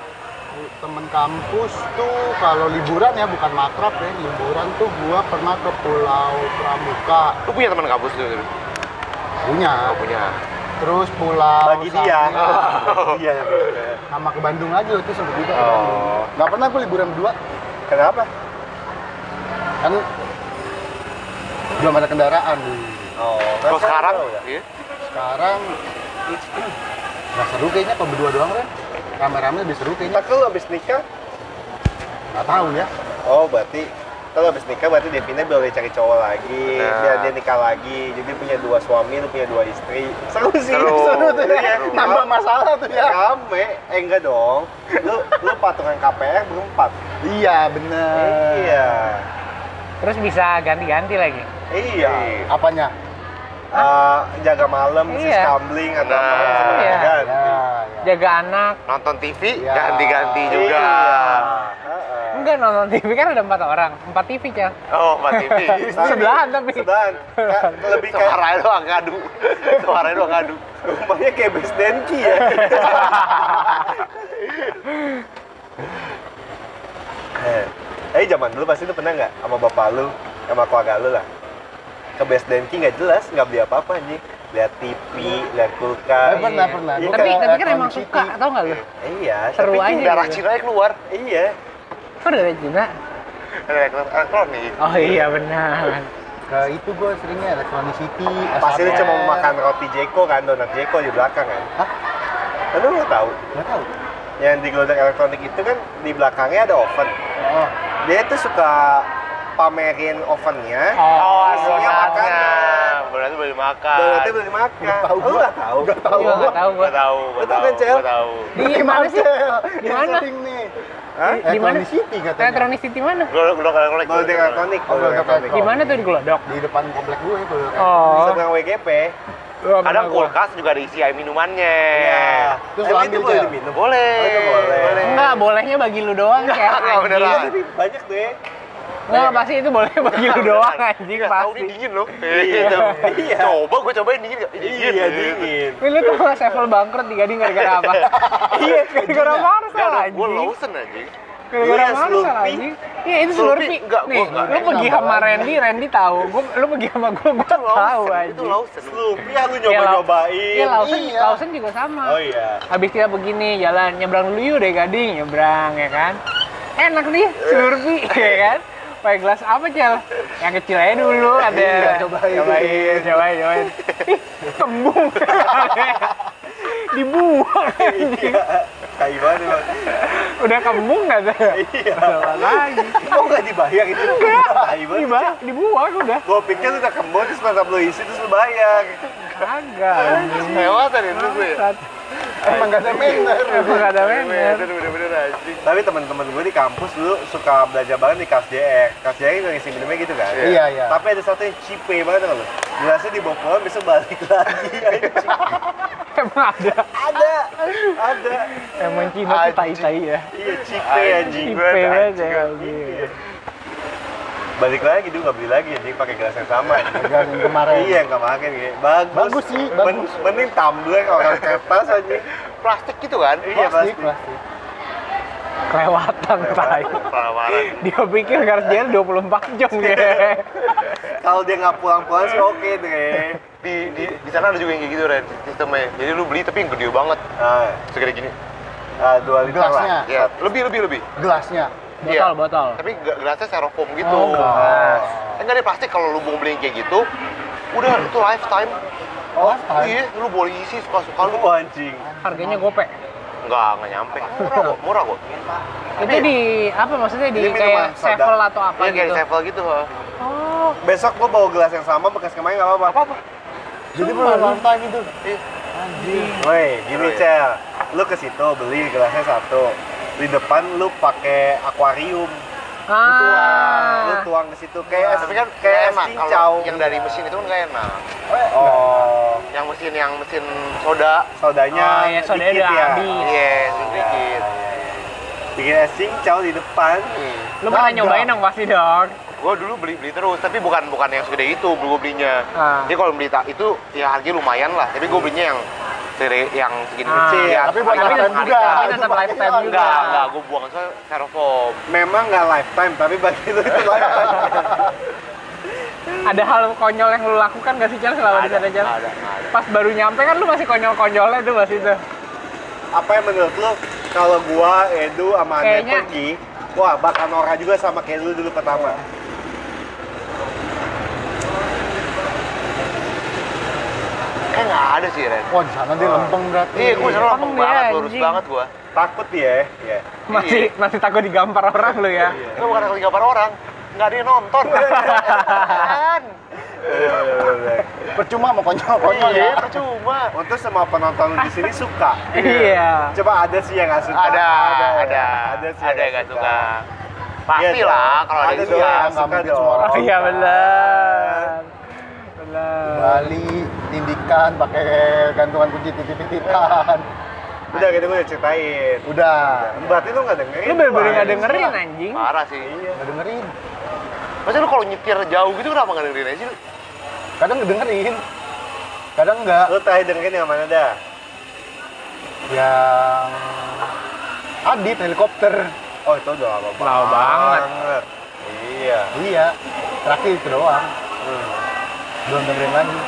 Temen kampus tuh kalau liburan ya bukan makrab ya, liburan tuh gua pernah ke Pulau Pramuka Lu punya teman kampus tuh? Punya. Oh, punya. Terus Pulau bagi dia. Sangihe. Iya. sama ke Bandung aja itu sempet juga. Oh. Nggak pernah gue liburan berdua, Kenapa? kan belum ada kendaraan. Oh, Kalau sekarang? udah. Iya. Sekarang nggak seru kayaknya kalau berdua doang kan. Rame-rame lebih seru kayaknya. Tak lu abis nikah? Nggak tahu ya. Oh, berarti kalau abis nikah berarti Devina boleh cari cowok lagi, Benar. biar dia nikah lagi. Jadi punya dua suami, lu punya dua istri. Seru sih. Seru. Seru tuh ya. Nambah masalah tuh ya. Rame. Eh enggak dong. Lu lu patungan KPR berempat. Iya bener. Iya. Terus bisa ganti-ganti lagi. Iya. Apanya? Eh, jaga malam, Iya. gambling atau Nah. apa sama Iya. kan? Ya, ya. Jaga anak. Nonton TV, Iya. ganti-ganti juga. Iya. Enggak nonton TV kan ada empat orang. Empat TV, Cel. Oh, Mbak TV. Sebelahan tapi. Sebelahan. Ka- lebih kayak Suaranya doang ngadu. Suaranya doang ngadu. rumahnya kayak Best Denki ya. eh, eh zaman dulu pasti lu pernah nggak sama bapak lu, sama keluarga lu lah ke Best Denki nggak jelas, nggak beli apa-apa anjing. Lihat TV, lihat kulkas. Pernah, pernah. Iya, Gua Tapi tapi kan emang suka, tau nggak lu? Iya, Seru tapi aja. Darah gitu. Keluar. Iya. Kok dari Cina? Elektronik. Oh iya benar. Ke itu gue seringnya Electronic City. Pasti lu cuma mau makan roti Jeko kan, donat Jeko di belakang kan. Hah? Lu nggak tahu? Nggak tahu. Yang di gelodak elektronik itu kan di belakangnya ada oven. Oh, Dia tuh suka pamerin ovennya. Oh, isinya makanan. Berarti boleh makan. Donatnya boleh dimakan. Nggak tahu Lu gua. nggak tahu? nggak tahu Iya, gua. nggak tahu gua. Gua tahu, gua tahu kan, Cel? gua tahu. Di mana sih? Di mana? nih. Hah? Di mana? City katanya. Elektronik City mana? Gua gua elektronik. Gelodak elektronik. Oh, elektronik. Di mana tuh di Glodok? Di depan komplek gue itu. Oh. Seberang WGP. Kadang kulkas juga ada isi air minumannya. Iya. Terus itu ambil, boleh diminum? Boleh. Oh, itu boleh. Enggak, bolehnya bagi lu doang, Cel. Enggak, beneran. Iya, tapi banyak tuh ya. Enggak, pasti itu boleh bagi lu doang, anjing Nggak tahu pasti. ini dingin loh. Iya. Iya. Coba gua cobain dingin nggak? Ih, Iya, dingin. Lu tuh nggak Sevel bangkrut di Gading gara-gara apa? Iya, gara-gara Marcel Enggak, anjing. gua Lawson anjing. Gara-gara Iya, Marcel Slurpee. anjing. Iya, itu Slurpee, Slurpee. enggak, Nih, gua enggak. lu pergi sama. Randy, Randy tahu. Gua, lu pergi sama gua, gua tahu anjing. Itu Lawson. Iya, Lau- nyoba-nyobain. Iya, Lawson, Iya. Lawson juga sama. Oh iya. Habis kita begini jalan nyebrang dulu yuk deh Gading, nyebrang ya kan. Enak nih, Slurpee ya kan. Pakai gelas apa, Cel? Yang kecil aja dulu, ada. Iya, cobain. Cobain, cobain, cobain. Ih, kembung. Dibuang. Iya. Kayak gimana? Udah kembung nggak ada? Iya. Lagi? Kok nggak dibayar itu? Enggak, Tai banget. diba- dibuang udah. Gua pikir udah kembun terus pas lu isi terus lu bayar. Kagak. Hewatan itu gue. Emang gak ada manner. Emang nggak ada manner. bener-bener anjing. Tapi teman-teman gue di kampus dulu suka belajar banget di. Kas JR itu ngisi minumnya gitu kan. Iya, iya. Tapi ada satu yang cipe banget kan lu. Gelasnya dibawa pulang besok balik lagi. anjing. Emang ada. ada, ada. Emang Cina tuh tai-tai ya. Iya cipe anjing. Cipe banget ya. Iya. Balik lagi dulu nggak beli lagi anjing pakai gelas yang sama. Yang kemarin. Iya yang kemarin gitu. Bagus. Bagus sih, Men- bagus. mending tumbler orang kertas anjing. Plastik gitu kan? Iya Plastik, plastik. Kelewatan tai. Dia pikir Garciel 24 jam ya. kalau dia nggak pulang-pulang sih oke deh. Di, di, di sana ada juga yang kayak gitu, Ren, sistemnya. Jadi lu beli tapi yang gede banget. Ah, Segede gini. ah, dua liter Gelasnya. lah. Ya, lebih, lebih, lebih. Gelasnya. Botol, Iya. botol. Tapi ge- gelasnya styrofoam gitu. Oh, gelas. Kan nggak ada plastik kalau lu mau beli kayak gitu, udah itu lifetime. Oh, Iya, lu boleh isi suka-suka lu. Oh, anjing. Harganya gope. Enggak, enggak nyampe. Murah kok, murah kok. Itu di apa maksudnya di kayak sevel atau apa Iya, kayak gitu? di sevel gitu. ha. Oh, Besok gua bawa gelas yang sama bekas kemarin nggak apa-apa. Apa-apa. Jadi belum lantai gitu. Iya. Woi, gini Oh, iya. Cel, lu ke situ beli gelasnya satu. Di depan lu pakai akuarium. Lu ah, tuang ke situ kayak es, Tapi kan kayak enak kalau yang dari mesin itu kan nggak enak. Oh, Yang mesin yang mesin soda, sodanya Oh, iya, sodanya dikit ya. habis. iya, sedikit. Bikin es cincau di depan. Hmm. lu pernah nyobain dong pasti dong. Gue dulu beli beli terus, tapi bukan bukan yang segede itu gue belinya. Ah. Jadi kalau beli tak itu ya harganya lumayan lah, tapi gue belinya yang segede yang segini Ah. kecil. Iya, Tapi buat Tapi lifetime juga. tapi tetap lifetime juga. Enggak, enggak, gue buang soalnya styrofoam. Memang nggak lifetime, tapi bagi lu itu lifetime. Ada hal konyol yang lu lakukan gak sih Cel selama di sana Cel? ada, ada. Pas baru nyampe kan lu masih konyol-konyolnya tuh masih tuh. Apa yang menurut lu kalau gua, Edu, sama Ade Kayaknya- pergi, wah bakal norak juga sama kayak lu dulu pertama. Kayak nggak ada sih, Ren. Wah, di sana dia lempeng berarti. Iya, gue sana Lempeng banget, lurus banget gue. Takut ya, ya. Masih masih takut digampar orang lu ya. Itu bukan kali gambar orang, nggak ada yang nonton. Kan? Percuma mau konyol-konyol Iya, ya. percuma. Untuk semua penonton di sini suka. Iya. Coba ada sih yang nggak suka. Ada, ada, ada, ada, sih ada yang nggak suka. Pasti Iya lah dong. kalau ada Ada yang dong. suka. Iya, nggak suka dong. semua orang Oh iya benar. Bali, tindikan, pakai gantungan kunci titip-titipan. Udah gitu gue udah ceritain. Udah, Berarti lu nggak dengerin? Lu bener-bener ini dengerin anjing. Parah sih. nggak dengerin. Masa lu kalau nyetir jauh gitu kenapa nggak dengerin aja sih? lu? Kadang dengerin, kadang enggak. Lu terakhir dengerin yang mana dah? Yang Adit helikopter. Oh itu udah lama banget. Lama banget. Iya. Iya, terakhir itu doang. Belum dengerin lagi.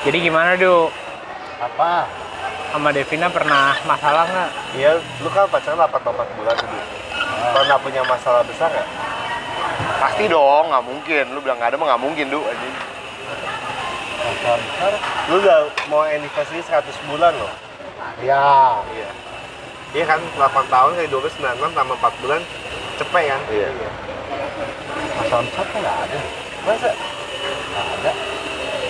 Jadi gimana, Du? Apa? Sama Devina pernah masalah nggak? Iya, lu kan pacaran 8 bulan dulu. Pernah punya masalah besar nggak? Pasti dong, nggak mungkin. Lu bilang nggak ada mah nggak mungkin, Du. anjing. Masalah besar? Lu udah mau anniversary 100 bulan loh. Ya, Iya. Iya kan, 8 tahun kali 12, 96 tambah 4 bulan, cepet kan? Iya. masalah besar kan nggak ada. Masa? Nggak ada.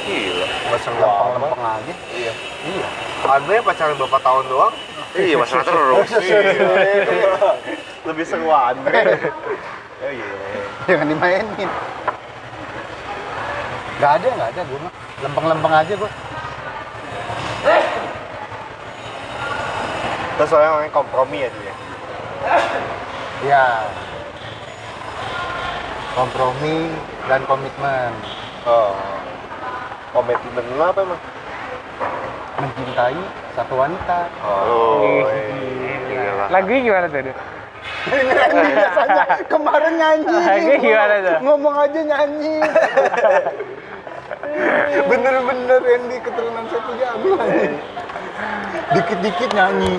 Gila. Masa Lempeng-lempeng aja. Iya. Iya. Andre pacaran berapa tahun doang? Iya, masalah terus. Lebih seru Andre. Oh iya. Jangan dimainin. Nggak ada, nggak ada gue mah. Lempeng-lempeng aja gue. Terus soalnya kompromi ya dia. Ya. Kompromi dan komitmen. Oh. Komitmen lu apa emang? Mencintai satu wanita. Oh. Gila. Lagunya gimana tuh? Ini biasanya kemarin nyanyi. Lagi gimana tuh? Ngomong aja nyanyi. Bener-bener Randy keturunan satu jago nyanyi. Dikit-dikit nyanyi.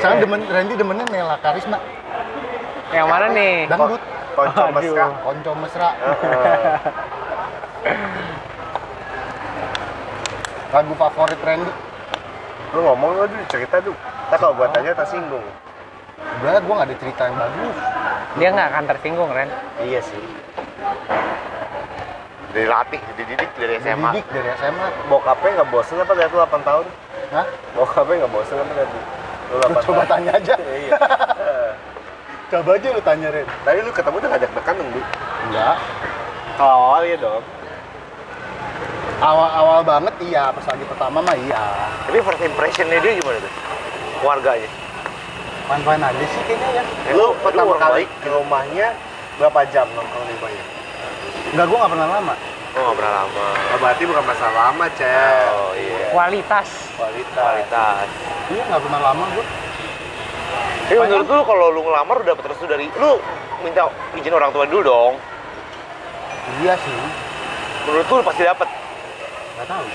Sekarang demen, Randy demennya Nela Karisma. Yang mana nih? Dangdut. Konco Aduh. mesra. Konco mesra. Lagu favorit Randy. Lu ngomong lu dulu cerita dulu. Ntar kalau gua tanya tersinggung. Sebenarnya gue gak ada cerita yang bagus. Dia nggak akan tersinggung, Ren. Iya sih. Dilatih, dididik dari SMA. Didik dari SMA. Bokapnya nggak bosen apa lihat lu 8 tahun? Hah? Bokapnya nggak bosen apa lihat lu? Lu 8 Coba tahun. tanya aja. Iya. Eh, Coba aja lu tanya Ren. Tadi lu ketemu udah ngajak dekan dong, Bu. Enggak. Kalau awal ya dong. Awal-awal banget iya, pas lagi pertama mah iya. Tapi first impressionnya dia gimana tuh? Keluarganya. Fine-fine aja sih kayaknya ya. Lu Emang pertama kali ke rumahnya berapa jam nongkrong di rumahnya? Enggak, gue gak pernah lama. Oh, nggak pernah lama. Oh, berarti bukan masalah lama, Cel. Oh iya. Kualitas. Kualitas. Kualitas. Iya, gak pernah lama gue. Tapi menurut lu kalau lu ngelamar udah dapet restu dari lu minta izin orang tua dulu dong. Iya sih. Menurut lu pasti dapet. Nggak tahu.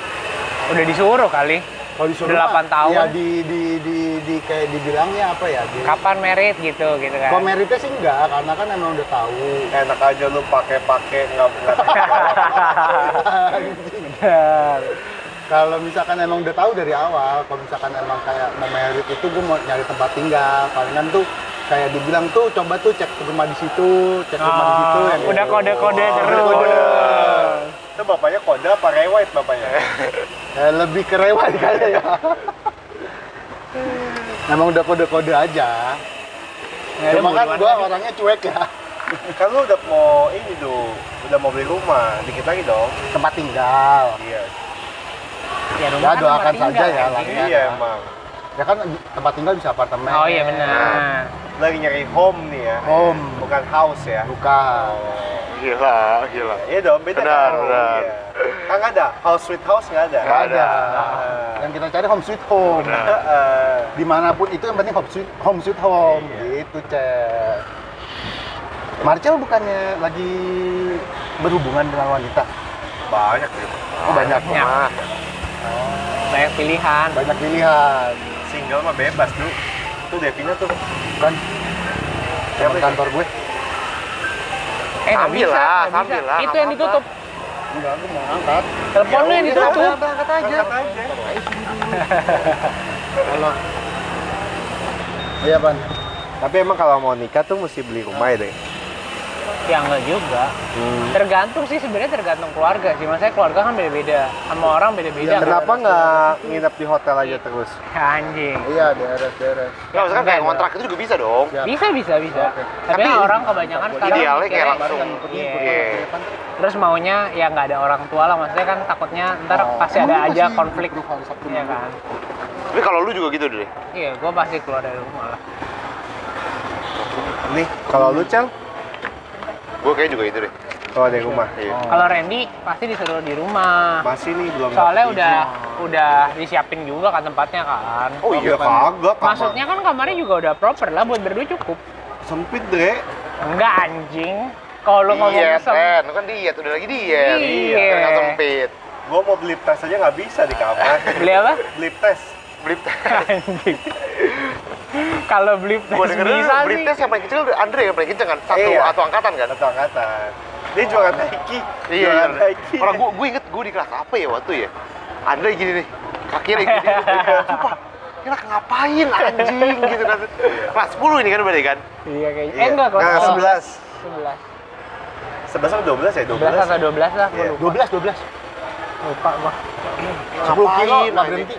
Udah disuruh kali. Kalau disuruh Udah mah, 8 tahun. Ya di di di, di kayak dibilangnya apa ya? Di, Kapan merit gitu gitu kan. Kalau meritnya sih enggak, karena kan emang udah tahu. Enak aja lu pakai-pakai nggak nggak Bener. Kalau misalkan emang udah tahu dari awal, kalau misalkan emang kayak mau merit itu gue mau nyari tempat tinggal, palingan tuh kayak dibilang tuh coba tuh cek rumah di situ, cek rumah di situ. Oh, yang udah kode-kode Oh, terus. kode. Itu bapaknya kode apa rewet bapaknya? Eh, lebih ke rewat kayaknya ya. Emang udah kode-kode aja. Ada Cuma kan gue orangnya cuek ya. kan lu udah mau ini tuh, udah mau beli rumah, dikit lagi dong. Tempat tinggal. Iya. Ya, rumah Ya, kan doakan saja ya, anjing. lah. Iya ya. emang. Ya kan tempat tinggal bisa apartemen. Oh iya benar. Lagi nyari home nih ya. Home. Bukan house ya. Bukan. Oh. Gila, gila. Iya dong, beda Benar, kan? benar. Iya. Kan nggak ada, house sweet house nggak ada. Nggak ada. Ah. Yang kita cari home sweet home. Benar. Heeh. Di mana pun itu yang penting home sweet home, sweet home. Iya. Gitu, Cek. Marcel bukannya lagi berhubungan dengan wanita? Banyak. Oh, banyak. Ya. Mah. Banyak pilihan. Banyak pilihan. Single mah bebas tuh. Itu Devina tuh. Kan Siapa kantor gue. Eh bisa, lah, nggak bisa. sambil lah, Itu yang ditutup. Enggak, aku mau angkat. Telepon lu yang ditutup. Angkat aja. Halo. Iya, Pan. Tapi emang kalau mau nikah tuh mesti beli rumah ya deh. Ya enggak juga. Hmm. Tergantung sih sebenarnya tergantung keluarga sih. Maksudnya keluarga kan beda-beda. Sama orang beda-beda. Kan. Kenapa nggak nginep di hotel aja terus? Anjing. Iya, beres-beres. Nggak, maksudnya kan kayak kontrak itu juga bisa dong. Siap. Bisa bisa bisa. Oke. Tapi, Tapi orang kebanyakan sekarang idealnya kayak langsung. Iya. Iya. Terus maunya ya nggak ada orang tua lah. Maksudnya kan takutnya ntar Oh. pasti ada aja konflik. Minggu? kan. Tapi kalau lu juga gitu deh. Iya, gue pasti keluar dari rumah lah. Nih, kalau lu Cel, Gue kayak juga itu deh. kalau dari rumah. Iya. Oh. Kalau Randy pasti disuruh di rumah. Masih nih belum. Soalnya udah izin. udah disiapin juga kan tempatnya kan. Oh iya bukan. kagak. kamar. Maksudnya kan kamarnya juga udah proper lah buat berdua cukup. sempit dre. Enggak anjing. Kalau lu ngomong Diet, sem- Ren. Lu kan diet, udah lagi diet. Iya. Nggak sempit. Gua mau beli tas aja nggak bisa di kamar. beli apa? beli tes. Beli tes. Anjing. Kalau beli tes denger bisa beli tes yang paling kecil Andre yang paling kenceng kan? Satu Iya. atau angkatan kan? Atau angkatan. Dia jualan Nike. Iya, Jualan iya. Nike. Orang gue, gue inget gue di kelas apa ya waktu ya? Andre gini nih, kakinya lagi gini. Sumpah, ini anak ngapain anjing gitu kan. Kelas 10 ini kan berarti kan? Iya kayaknya. Iya. Eh enggak kelas Nah, 11. 11. 11 atau 12 ya? 11 12. atau 12 lah, gua lupa. 12, 12. Lupa gua. 10 kilo Ngapain, nggak berhenti.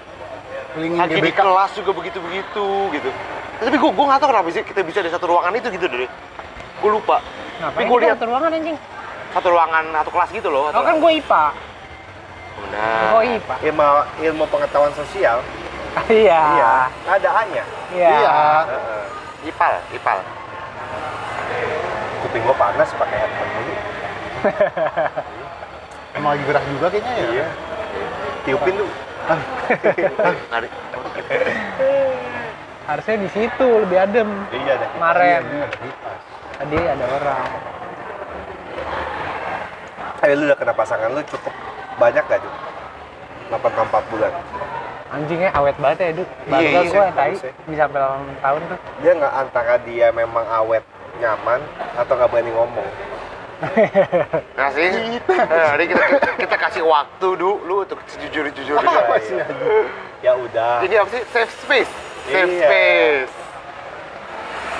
Kelilingin Lagi di kelas juga begitu-begitu gitu. Tapi gue gue nggak tahu kenapa sih kita bisa di satu ruangan itu gitu deh. Gue lupa. Ngapain gua kita lihat- satu ruangan anjing? Satu ruangan, satu kelas gitu loh. Oh kan gue IPA. Benar. Oh IPA. Ilmu, ilmu pengetahuan sosial. Iya. Iya. Ada A-nya. Iya. Iya. Heeh. Ipal, Ipal. Kuping gua panas pakai headphone dulu. Emang lagi gerak juga kayaknya ya? Iya. Tiupin tuh. Nari. Harusnya di situ lebih adem. Iya deh. Kemarin Iya, tadi ada orang. Eh lu udah kena pasangan lu cukup banyak gak tuh? 84 bulan. Anjingnya awet banget ya, Duk. Baru Iya, iya, iya, gue sih. bisa sampai 8 tahun tuh. Dia nggak antara dia memang awet nyaman atau nggak berani ngomong. Nah sih, eh, jadi kita, kita kasih waktu dulu lu untuk sejujur-jujurnya. Apa sih? Ya udah. Ini apa sih? Safe space. Safe Iya. space.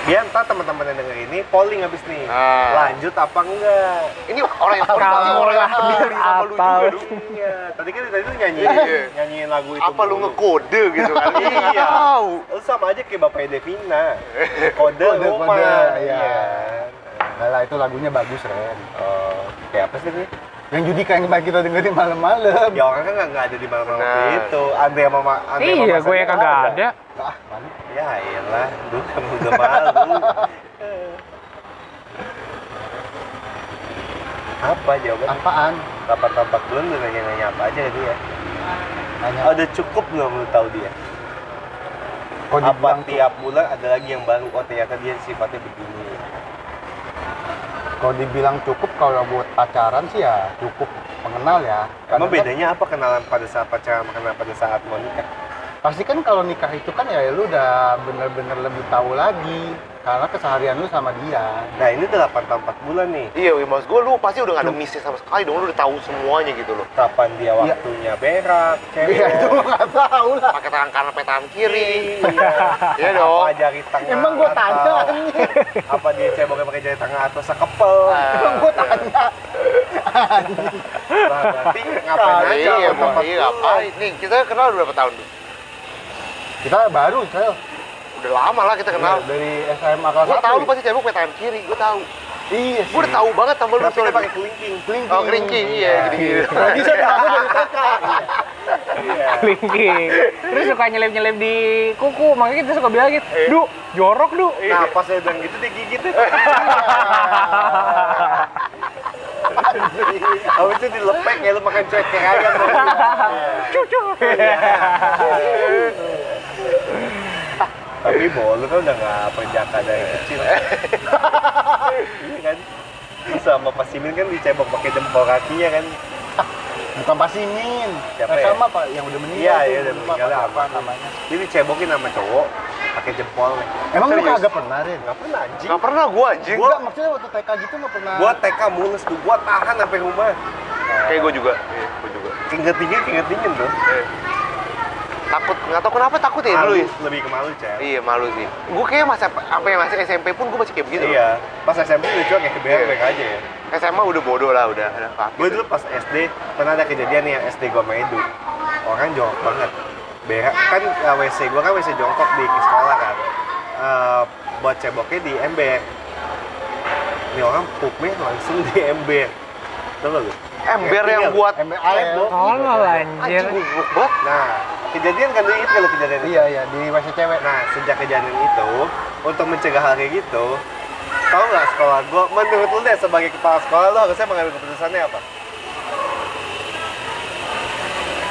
Biar ntar teman-teman yang denger ini polling habis nih. Ah. Lanjut apa enggak? Ini orang yang pasti Kamu orang yang peduli sama lu juga atau- lu. Iya. Tadi kan tadi tuh nyanyi Iya. nyanyiin lagu itu. Apa lu ngekode gitu kan? Iya. Lu sama aja kayak bapaknya Devina. Kode, Kode, rumah. kode, iya. Enggak lah, itu lagunya bagus, Ren. Oh, kayak apa sih ini? Yang Judika yang kemarin kita dengerin malam-malam. Ya orang kan nggak- ada di malam-malam Benar. itu. Andre sama Ma- Andre Iya, Mas gue yang kagak ada. Ah, mana? Ya iyalah, lu kamu udah malu. apa jawaban? Apaan? Dapat tampak bulan udah nanya-nanya apa aja dia. Nanya. Oh, udah cukup belum lu tahu dia? Kalau apa tiap bulan ada lagi yang baru oh ternyata dia sifatnya begini Kalau dibilang cukup kalau buat pacaran sih ya cukup mengenal ya. emang Karena kan bedanya apa kenalan pada saat pacaran sama kenalan pada saat mau nikah Pasti kan kalau nikah itu kan ya lu udah bener-bener lebih tahu lagi karena keseharian lu sama dia. nah ini 8 tahun 4 bulan nih Iya, wih, maksud gue lu pasti udah gak ada missnya sama sekali dong, lu udah tahu semuanya gitu loh. kapan dia Iya. waktunya berak cewek Iya itu nggak tahu lah. Pakai tangan kanan, pakai tangan kiri. iya Iya dong. apa jari tengah Emang gua atau- tanya apa dia ceboknya pakai jari tengah atau sekepel Ah. Emang gua tanya. nah, berarti ngapain aja Iya, iya ngapain? Nih, kita kenal udah berapa tahun tuh? Kita baru Sel. Udah lama lah kita kenal. dari SMA kelas Gue 1. tahu lu pasti cebok tangan kiri, gue tahu. Iya sih. Gue udah tahu banget sama lu soalnya. pakai kelingking Kelingking. Oh, keringking, iya, gini-gini. Lagi saya tahu dari TK. iya Kelingking. Terus suka nyelip-nyelip di kuku, makanya kita suka bilang gitu, Iya. Du, jorok du. nah pas saya bilang gitu dia gigit tuh Abis itu dilepek ya lu makan cuek kayak ayam Cucu. Tapi Bo, lu kan udah gak perjaka dari kecil Iya kan sama Pak Simin kan dicebok pakai jempol kakinya kan Bukan Pak Simin. Siapa Yang ya? sama Pak yang udah meninggal. Iya, iya, udah meninggal, apa apa? namanya. Dia dicebokin sama cowok pakai jempol Emang lu kagak pernah, Rin? Gak pernah anjing Gak pernah gue anjing. Enggak, maksudnya waktu TK gitu nggak pernah. Gua TK mulus tuh, gua tahan sampai rumah Kayak gue juga. Iya, gue juga. Keringet dingin, keringet dingin tuh Eh. Takut, nggak tahu kenapa takut ya dulu ya. Lebih ke malu, Cel Iya malu sih. Gue kayak masa apa yang masih SMP pun gue masih kayak begitu. Iya, pas SMP lucu kayak kebeak aja ya SMA udah bodoh lah udah. Ada. Gue dulu pas SD pernah ada kejadian nih yang SD gue main dulu Orang jongkok banget Berak, kan uh, WC gue kan WC jongkok di sekolah kan Eh, Buat ceboknya di ember Ini orang pupnya langsung di ember Tau gak lu? Ember yang buat Ember air. Cebok. Tolol anjir. Nah, kejadian kan inget kalau kejadian itu? Iya, iya, di WC cewek. Nah, sejak kejadian itu, untuk mencegah hal kayak gitu, tau nggak sekolah gue, menurut lu deh sebagai kepala sekolah lu harusnya mengambil keputusannya apa?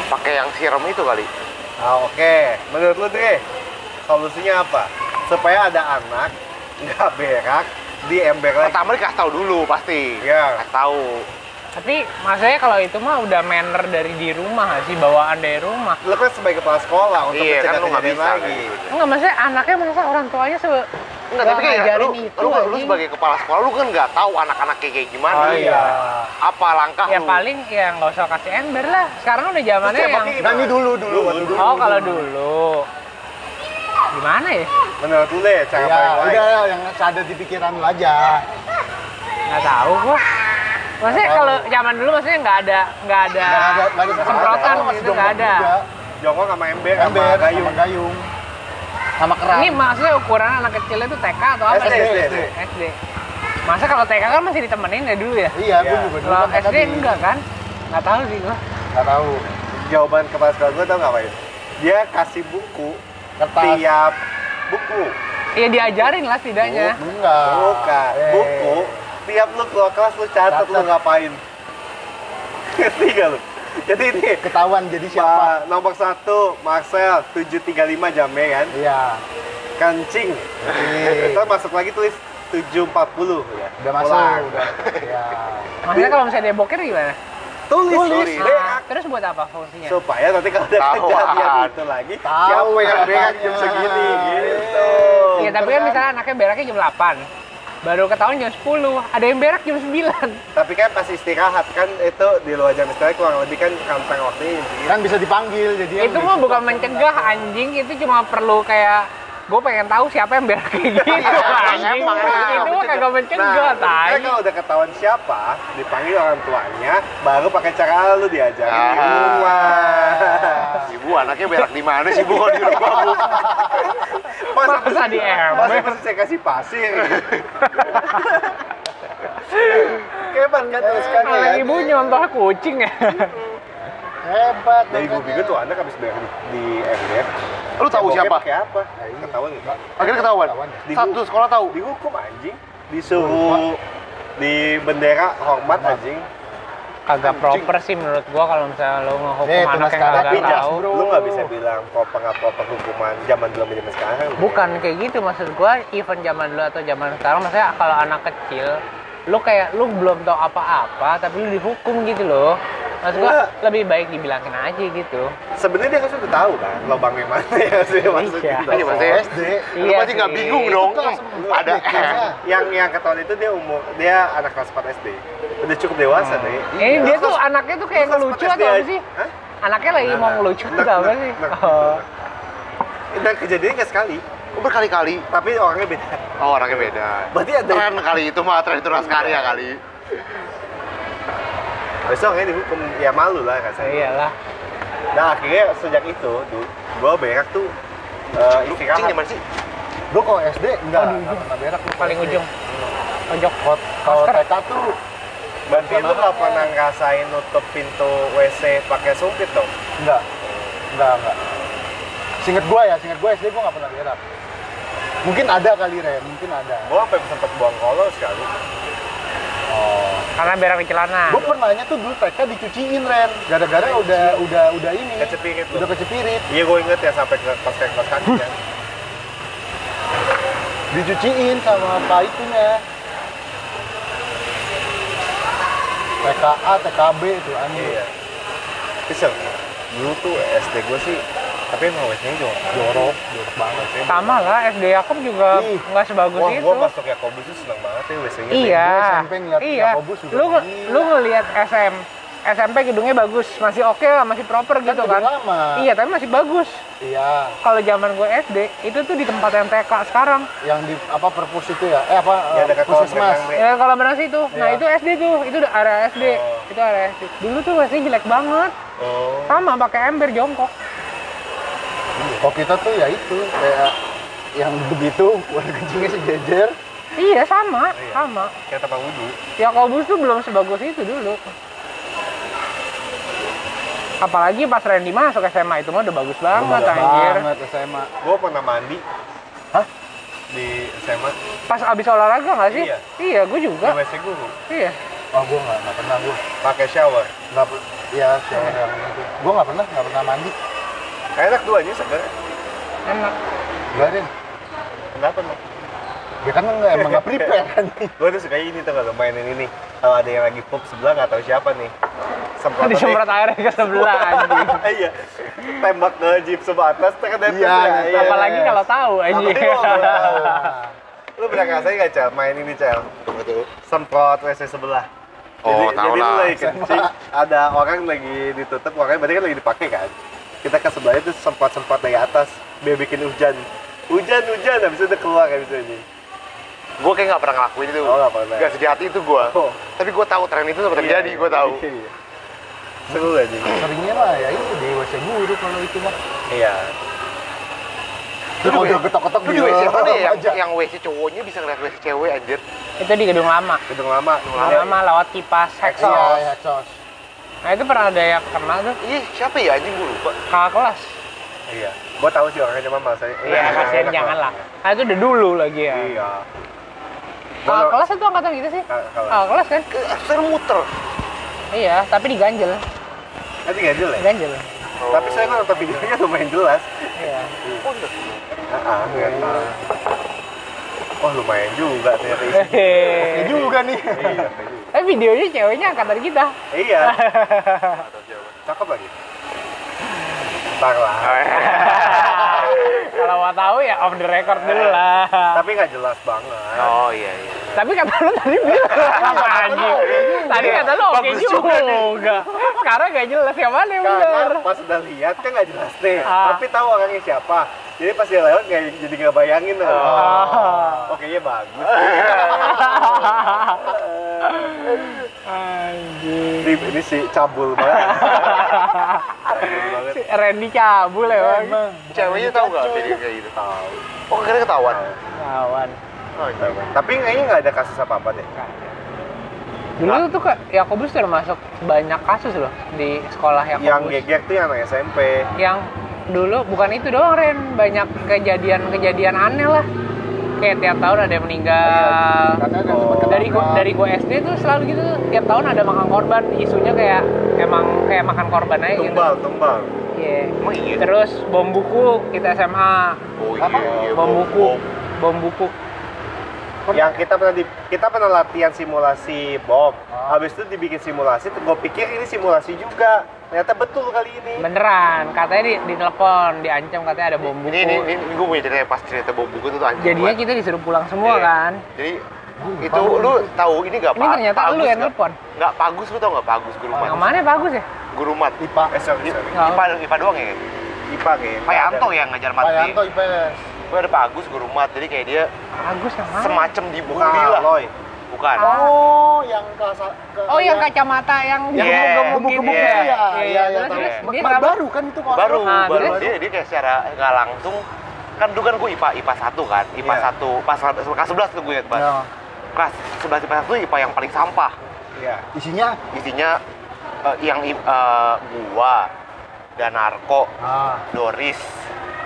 Pakai yang siram itu kali. Ah, oke. Menurut lu deh, solusinya apa? Supaya ada anak nggak berak di ember lagi. Pertama dikasih tahu dulu pasti. Iya. Kasih tahu. Tapi maksudnya kalau itu mah udah manner dari di rumah sih, bawaan dari rumah. Lu kan sebagai kepala sekolah untuk Iya, mencegah kan lu nggak kejadian bisa, lagi. kan. Enggak, maksudnya anaknya masa orang tuanya se Enggak, tapi kayak ngajarin lu, itu, lu, lu sebagai kepala sekolah lu kan nggak tahu anak-anak kayak kayak gimana. Oh, iya. Apa langkah Ya lu? paling ya nggak usah kasih ember lah. Sekarang udah zamannya Terus yang ini dulu, dulu, waktu dulu. Oh, kalau dulu. Gimana ya? Menurut lu deh, cara Ya, paling baik. udah yang ada di pikiran lu aja. Nggak tahu gua. Maksudnya kalau zaman dulu maksudnya nggak ada nggak ada, ada, ada semprotan maksudnya nggak ada. juga. Jongkok sama ember, sama Ember, gayung. sama gayung. Sama keran. Ini maksudnya ukuran anak kecil itu TK atau apa? SD, sih? SD. SD. Masa kalau TK kan masih ditemenin ya dulu ya? Iya, gue juga dulu Kalau kan SD enggak kan? Nggak tahu sih gua. Nggak tahu. Jawaban kepala sekolah gue tau ngapain? Dia kasih buku Kertas. tiap buku. Iya diajarin lah setidaknya. Enggak. Bukan, Eh. buku tiap lu keluar kelas lu catat lu ngapain. Ngerti gak lu? Jadi ini Ketahuan jadi siapa? Pak, nomor satu Marcel 735 jamnya kan Iya. kancing Iya. kita masuk lagi tulis 740 udah Udah masuk, Pulang. udah. Ya. Maksudnya kalau misalnya dia boker gimana? tulis, Tulis. tulis. Nah, terus buat apa fungsinya? supaya nanti kalau ada kejadian itu lagi Tahu siapa yang berak jam segini gitu Iya, tapi kan misalnya anaknya beraknya jam 8. Baru ketahuan jam 10, ada yang berak jam 9. tapi kan pas istirahat kan itu di luar jam istirahat kurang lebih kan kantong waktunya jam segini Kan bisa dipanggil jadi itu mah bukan mencegah anjing, itu cuma perlu kayak gue pengen tahu siapa yang berak kayak gitu anjing. emang, emang. itu mah kagak mencegah, Nah, tai. kan kalau udah ketahuan siapa, dipanggil orang tuanya, baru pakai cara lu diajarin di Ah. rumah. Ibu anaknya berak di mana sih bu di rumah bu? Masa Masa di ember? Masa mesti saya kasih pasir? Keban kan terus kan Malah ya. ibu nyontoh kucing ya. Hebat. Dari gue pikir tuh anak habis berak di, ember. Lu tahu siapa? Pakai apa? Nah, iya. Ketahuan nggak? Akhirnya ketahuan. Ketahuan ya? Di- Satu sekolah tahu. Dihukum anjing. Disuruh di bendera hormat anjing. kagak proper sih menurut gua kalau misalnya lo ngehukum Nih, anak yang kagak tahu bro. lu nggak bisa bilang proper nggak proper hukuman zaman dulu sama zaman sekarang. bukan kayak gitu maksud gua even zaman dulu atau zaman sekarang maksudnya kalau anak kecil lu kayak lu belum tahu apa-apa tapi lu dihukum gitu loh maksud gua lebih baik dibilangin aja gitu Sebenarnya dia kan sudah tahu kan lubangnya mana ya sih maksudnya. Iya. Iya, maksudnya SD. Lu Iya pasti nggak bingung dong. Ada kayaknya. yang yang ketahuan itu dia umur dia anak kelas 4 SD. Udah cukup dewasa Hmm. deh. ini dia Kelas- tuh anaknya tuh kayak ngelucu 4 atau apa sih Hah? anaknya lagi Nah, mau ngelucu Nah, atau apa nah, sih oh. Dan kejadiannya nggak sekali, Oh, berkali-kali. tapi orangnya beda. Oh, orangnya beda. Berarti ada Tren kali itu mah tren itu karya kali. Orangnya dihukum, ya malu lah Ya rasanya. iyalah Nah akhirnya sejak itu, tuh, gue berak tuh uh, Lu istirahat. cing di mana sih? Gue kalau SD enggak, Oh, di enggak pernah berak. gua paling SD. ujung pojok Kalau-. TK tuh Berarti lu nggak pernah ngerasain nutup pintu WC pakai sumpit dong? enggak. Enggak, enggak. Singet gua ya, singet gua SD gua nggak pernah berak. Mungkin ada kali Ren, mungkin ada. Gue sampai sempet buang kolor sekali. Oh. Karena berak di celana Gue pernahnya tuh dulu TK dicuciin Ren, gara-gara udah udah udah ini. Kecepirit. Udah kecepirit. Iya gue inget ya sampai ke pas kayak kelas kaki kan. Dicuciin sama pak itunya. TKA, TKB itu anjir. Iya. Bisa. Dulu tuh SD gue sih, tapi emang WC-nya jorok. Jorok, jorok banget. WC-nya sama lah SD Yakob juga Ih. nggak sebagus Wah, itu gue masuk Yakobus tuh seneng banget ya WC-nya. iya SMP ngeliat iya Yakobus juga lu gila. lu ngelihat SM SMP gedungnya bagus masih oke lah masih proper Kan gitu kan lama. iya tapi masih bagus Iya, kalau zaman gue SD itu tuh di tempat yang TK sekarang yang di apa perpus itu ya? Eh apa? Ya, dekat puskesmas. Bre. ya kalau benar sih itu nah itu SD tuh itu udah area SD Oh. itu area SD dulu tuh WC jelek banget Oh. sama pakai ember jongkok Kok kita tuh ya itu kayak yang begitu, warna kencingnya sejejer. iya sama Iya. sama Kayak tempat wudhu. Yakobus tuh belum sebagus itu dulu apalagi pas Randy masuk SMA itu mah udah bagus banget Udah anjir banget SMA. Gue pernah mandi. Hah? Di SMA. pas abis olahraga nggak sih Iya. iya gue Di juga WC guru. iya Oh, gua nggak nggak pernah gua. Pakai shower. Nggak per- ya shower yang itu. Gua nggak pernah, nggak pernah mandi. Enak duanya seger. enak Gak deh. Kenapa nih? Ya kan nggak emang nggak prepare kan. Gue tuh suka ini tuh kalau mainin ini. Kalau ada yang lagi pup sebelah nggak tahu siapa nih. Semprot disemprot airnya ke sebelah anjing iya. Tembak ke jeep sebelah atas, tekan dari Iya, atas, iya. apalagi kalau tahu anjing Lu pernah ngerasain nggak Cel? Main ini Cel? Betul. Semprot WC sebelah. Oh, jadi, tahu jadi lu lah. lagi kencing, ada orang lagi ditutup, orangnya berarti kan lagi dipakai kan? Kita ke sebelahnya tuh semprot-semprot dari atas, biar bikin hujan. Hujan, hujan, habis itu keluar habis itu ini. Gue kayak nggak pernah ngelakuin itu. Oh, nggak pernah. Nggak sejahat itu gue. Oh. Tapi gue tahu tren itu sempat terjadi, gue tahu. Iya. Seru aja. seringnya mah ya itu di WC guru kalau itu mah. Iya. Terus kalau udah ketok-ketok Lu di WC mana ya yang, aja. yang WC cowoknya bisa ngeliat WC cewek anjir? itu di gedung lama Gedung lama. gedung lama lewat kipas Iya, hexos iya, sos. Nah itu pernah ada yang kena tuh Ih, siapa ya anjing gue lupa. kakak kelas Iya. Gua tahu sih orangnya cuma masa. iya kasihan jangan lah nah itu udah dulu lagi ya Iya. kakak kelas itu angkatan gitu sih Kakak kelas. kan Ke Ser muter. iya tapi diganjel Nanti nggak jelas. ganjel Tapi saya kan nonton videonya lumayan jelas. iya Oh, iya. Ah, ternyata. Oh lumayan juga ternyata isi. Ya Hehehe. juga nih. Tapi videonya ceweknya angkatan kita Iya. Cakep lagi. Ntar lah. kalau mau tahu ya off the record dulu lah Tapi nggak jelas banget. Oh iya iya. tapi kata lu tadi bilang apa anjing tadi kata lu oke juga juga sekarang gak jelas yang mana yang bener Karena pas udah lihat kan nggak jelas nih. Ah. Tapi tahu orangnya siapa. Jadi pas dia lewat nggak jadi nggak bayangin tuh. Ah. Oke ya bagus. Anjing ini, ini si cabul banget. cabul banget. Si Randy cabul ya bang Emang. Ceweknya tahu nggak video kayak gitu? Tahu. Oh, akhirnya ketahuan. kawan Oh, iya. Tapi kayaknya nggak ada kasus apa-apa deh. dulu tuh kak Yakobus termasuk banyak kasus loh di sekolah Yakobus Yang geger tuh yang anak SMP. yang dulu bukan itu doang Ren banyak kejadian-kejadian aneh lah kayak tiap tahun ada yang meninggal. Oh. Dari gua, dari gua SD tuh selalu gitu tiap tahun ada makan korban isunya kayak emang kayak makan korban aja gitu. tumbal tumbal Iya. Iya? Terus bom buku kita SMA, Oh iya, iya. bom buku, bom buku. Yang kita pernah di, kita pernah latihan simulasi bom Ah. habis itu dibikin simulasi gue pikir ini simulasi juga ternyata betul kali ini Beneran, katanya di, di telepon, diancam katanya ada bom buku. Ini, ini, ini, gue punya cerita pas cerita bom buku tuh anjing Jadinya banget. kita disuruh pulang semua Iya. kan. Jadi itu lu tahu ini gak Ini ternyata lu yang nelpon. Nggak Pagus lu tau nggak Pagus guru mat? Yang mana bagus ya? Guru mat. IPA. eh sorry sorry Oh. IPA, IPA doang ya? IPA kayaknya Pak Yanto yang ngajar mat Pak di. Yanto IPS. Gue ada Pagus guru mat, jadi kayak dia Bagus yang mana? semacam dibully bukan lah. Aloy Bukan. Oh, yang kelas ke- Oh yang kacamata yang gitu gemuk-gemuk ya? itu ya. Iya, Iya, Iya. dia Baru- kan itu kelas baru, Ah, baru dia dia kayak secara nggak langsung kan dulu kan gue IPA IPA 1 kan IPA Iya. 1 pas kelas 11 tuh gue ingat banget Ya. kelas 11 IPA 1 IPA yang paling sampah iya Isinya isinya eh, yang eh, gua Danarko ah, Doris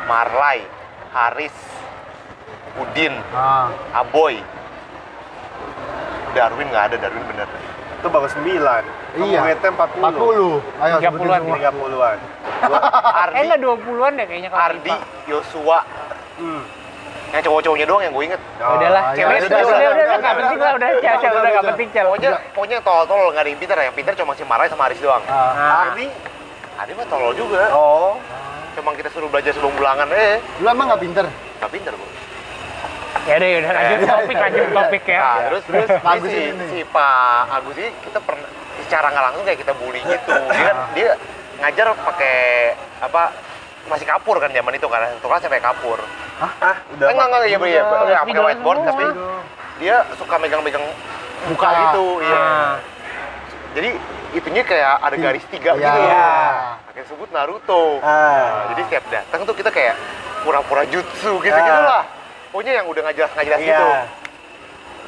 Marlai Haris Udin ah. Aboy Darwin nggak ada Darwin bener itu baru 9 Iya. muridnya 40 40. Ayo 30-an sebutin semua. 30-an Eh Ardi enggak 20-an deh kayaknya kalau Ardi. Yosua hmm. yang cowok-cowoknya doang yang gue inget Oh. Udahlah, Ah, cewek iya, udah udah, udah udah, udah udah, nggak udah, penting udah, lah udah cel udah, udah nggak udah. penting cel. pokoknya pokoknya yang tolol-tolol nggak ada yang pintar yang pintar cuma si Marlai sama Haris doang Ah. Nah, Ardi Ardi mah tolol juga oh cuma kita suruh belajar sebelum ulangan eh Lu emang nggak pinter? nggak pintar gue ya udah udah lanjut topik lanjut topik ya. Nah, terus terus Bagus si, ini. si Pak Agus ini kita pernah secara nggak langsung kayak kita bully gitu. Dia kan dia ngajar pakai apa masih kapur kan zaman itu kan satu kelas sampai kapur. ah udah Eh, enggak enggak iya iya ya, pakai whiteboard tapi dia suka megang-megang muka gitu, iya. Ah. Jadi itunya kayak ada garis tiga Iya. gitu. Iya. Pakai sebut Naruto. ah Nah, jadi setiap datang tuh kita kayak pura-pura jutsu gitu-gitu Ah. lah. Pokoknya yang udah nggak jelas-nggak jelas iya gitu.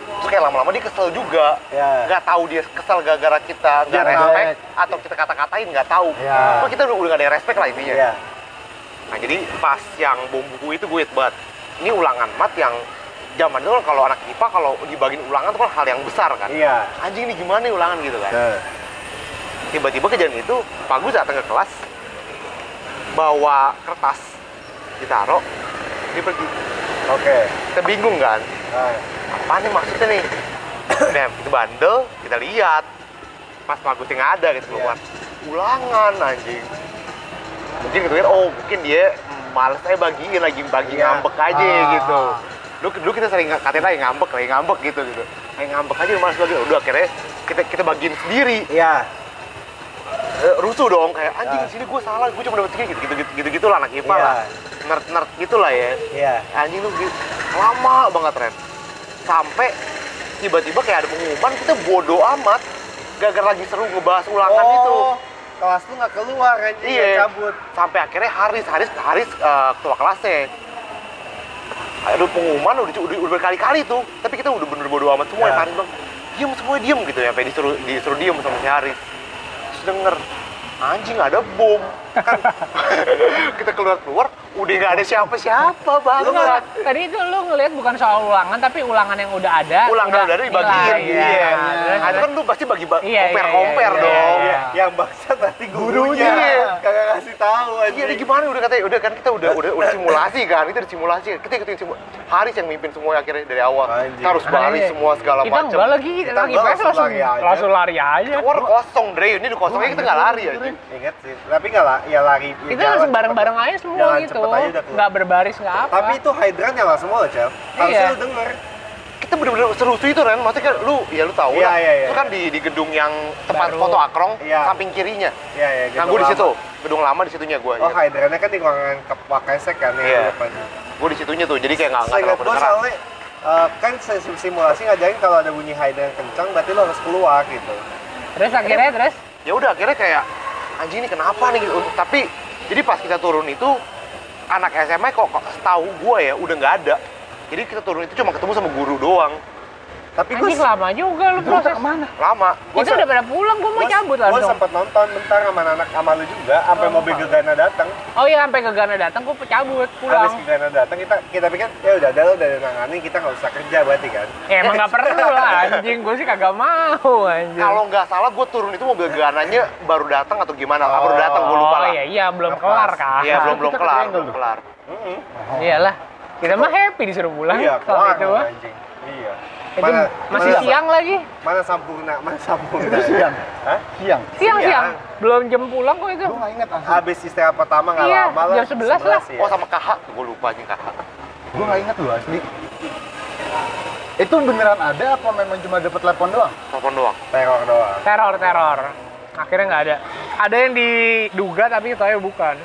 Terus kayak lama-lama dia kesel juga. Iya. Nggak tahu dia kesel gara-gara kita nggak respect atau kita kata-katain nggak tahu. Cuma kita udah udah nggak ada yang respect lah intinya. iya Nah jadi pas yang bom buku itu gue banget. Ini ulangan mat yang zaman dulu kalau anak IPA kalau dibagiin ulangan itu kan hal yang besar kan. iya Anjing ini gimana nih ulangan gitu kan. Nah, Tiba-tiba kejadian itu Pak Gus datang ke kelas bawa kertas ditaruh dia pergi. oke. Kita bingung kan. Ah, apa nih maksudnya nih? Nah itu bandel kita lihat. Pas Pak Agus yang ada gitu keluar ulangan anjing. Mungkin gitu kan oh mungkin dia males aja bagiin lagi bagi Iya. ngambek aja Ah. gitu. Dulu, dulu kita sering katain lagi ngambek lagi ngambek gitu gitu. Kayak ngambek aja males bagi udah akhirnya kita kita bagiin sendiri. Iya. Eh, rusuh dong kayak anjing Ah. sini gue salah gue cuma dapet segini gitu gitu gitu, gitu, lah anak IPA Iya. lah nerd nerd gitulah ya iya anjing tuh gitu. lama banget Ren sampai tiba-tiba kayak ada pengumuman kita bodoh amat gara-gara lagi seru ngebahas ulangan oh itu kelas lu nggak keluar anjing Iya. cabut sampai akhirnya Haris Haris Haris eh, ketua kelasnya ada pengumuman udah, udah, udah berkali-kali tuh tapi kita udah bener bodoh amat semua Ya. yang Haris bilang diem semua diem gitu ya sampai disuruh disuruh diem sama si Haris denger. Anjing ada bom kan kita keluar keluar udah nggak ada siapa-siapa banget Enggak, tadi itu lu ngelihat bukan soal ulangan tapi ulangan yang udah ada. ulangan udah ada dibagiin iya. iya. Terus Nah, itu kan lu pasti bagi ba- Iya, compare iya, compare iya, dong. iya. yang bangsa nanti gurunya Gurunya. kagak kasih tahu Iya, anjing ini gimana udah katanya udah kan kita udah udah udah simulasi kan, kita udah simulasi. Kita ikutin simulasi. Haris yang mimpin semua akhirnya dari awal. Kita harus Iya. semua segala kita macam. enggak lagi Kita lagi langsung lari aja. langsung lari aja. Keluar kosong, Dre. Ini udah kosongnya kita nggak lari aja. inget sih tapi nggak lah ya lari ya Itu jalan langsung bareng-bareng aja semua Jalan gitu. cepet aja udah keluar. Nggak berbaris nggak apa. tapi itu hydran nyala semua loh cel harusnya Iya. lu denger Kita bener-bener serusuh itu Ren. Maksudnya kan lu, ya lu tahu Iya, lah. iya, iya. Itu kan di, di gedung yang tempat Baru. foto akrong, Iya. samping kirinya. ya ya Nah, gue di situ. Gedung lama di situnya gue. oh hydrannya kan di ruangan kepakesek kan Iya. ya depan Gue di situnya tuh. Jadi kayak nggak nggak terlalu soalnya eh, kan sim- simulasi ngajarin kalau ada bunyi hydran kencang berarti lo harus keluar gitu Terus akhirnya terus ya udah akhirnya kayak anjing ini kenapa nih? Gitu. tapi jadi pas kita turun itu anak SMA kok, kok setahu gue ya udah nggak ada. Jadi kita turun itu cuma ketemu sama guru doang Tapi gue lama juga lu proses. mana? Lama. Gua Kita udah pada pulang, gua mau cabut Gue langsung. sempat nonton bentar sama anak sama lu juga, sampai Oh, mobil. Gegana datang. Oh iya, sampai ke Gana datang, gua cabut Habis pulang. Gegana datang kita kita pikir ya udah ada lo udah nangani kita nggak usah kerja berarti kan. Ya emang nggak perlu lah anjing, gua sih kagak mau anjing. Kalau nggak salah gue turun itu mobil gananya baru datang atau gimana? Oh. baru datang gue lupa Oh lah. iya iya belum Lepas. kelar kan. Iya belum belum kelar, belum kelar. Iyalah. Kita mah happy disuruh pulang Iya, kelar itu. Iya. Itu masih mana- siang lagi. Mana sampurna, mana sampurna. Itu siang. Hah? Siang. Siang Siang. Belum jam pulang kok itu. Gue nggak inget asli. Habis istirahat pertama nggak Iya, lama lah. jam 11 lah. ya. Oh sama KH, gue lupa aja KH. Gue nggak inget loh asli. Itu beneran ada apa memang cuma dapat telepon doang? Telepon doang. teror doang. Teror teror. Akhirnya nggak ada. Ada yang diduga tapi tahu bukan.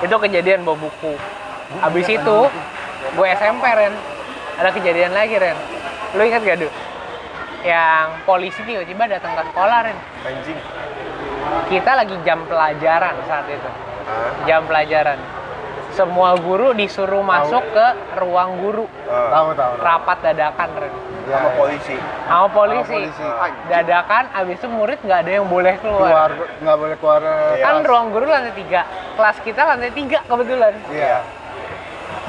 Itu kejadian bawa buku. Habis itu gue SMP Ren. Ada kejadian lagi Ren. Lu ingat gak Du? Yang polisi tiba-tiba datang ke sekolah Ren. Anjing. Kita lagi jam pelajaran saat itu. Hah? Jam pelajaran. Semua guru disuruh masuk ke ruang guru. Tahu tahu. tahu. Rapat dadakan Ren. Ya, sama ya. polisi. Sama polisi. Dadakan, abis itu murid nggak ada yang boleh Keluar nggak boleh keluar. Iya. kan ruang guru lantai tiga kelas kita lantai tiga kebetulan Iya.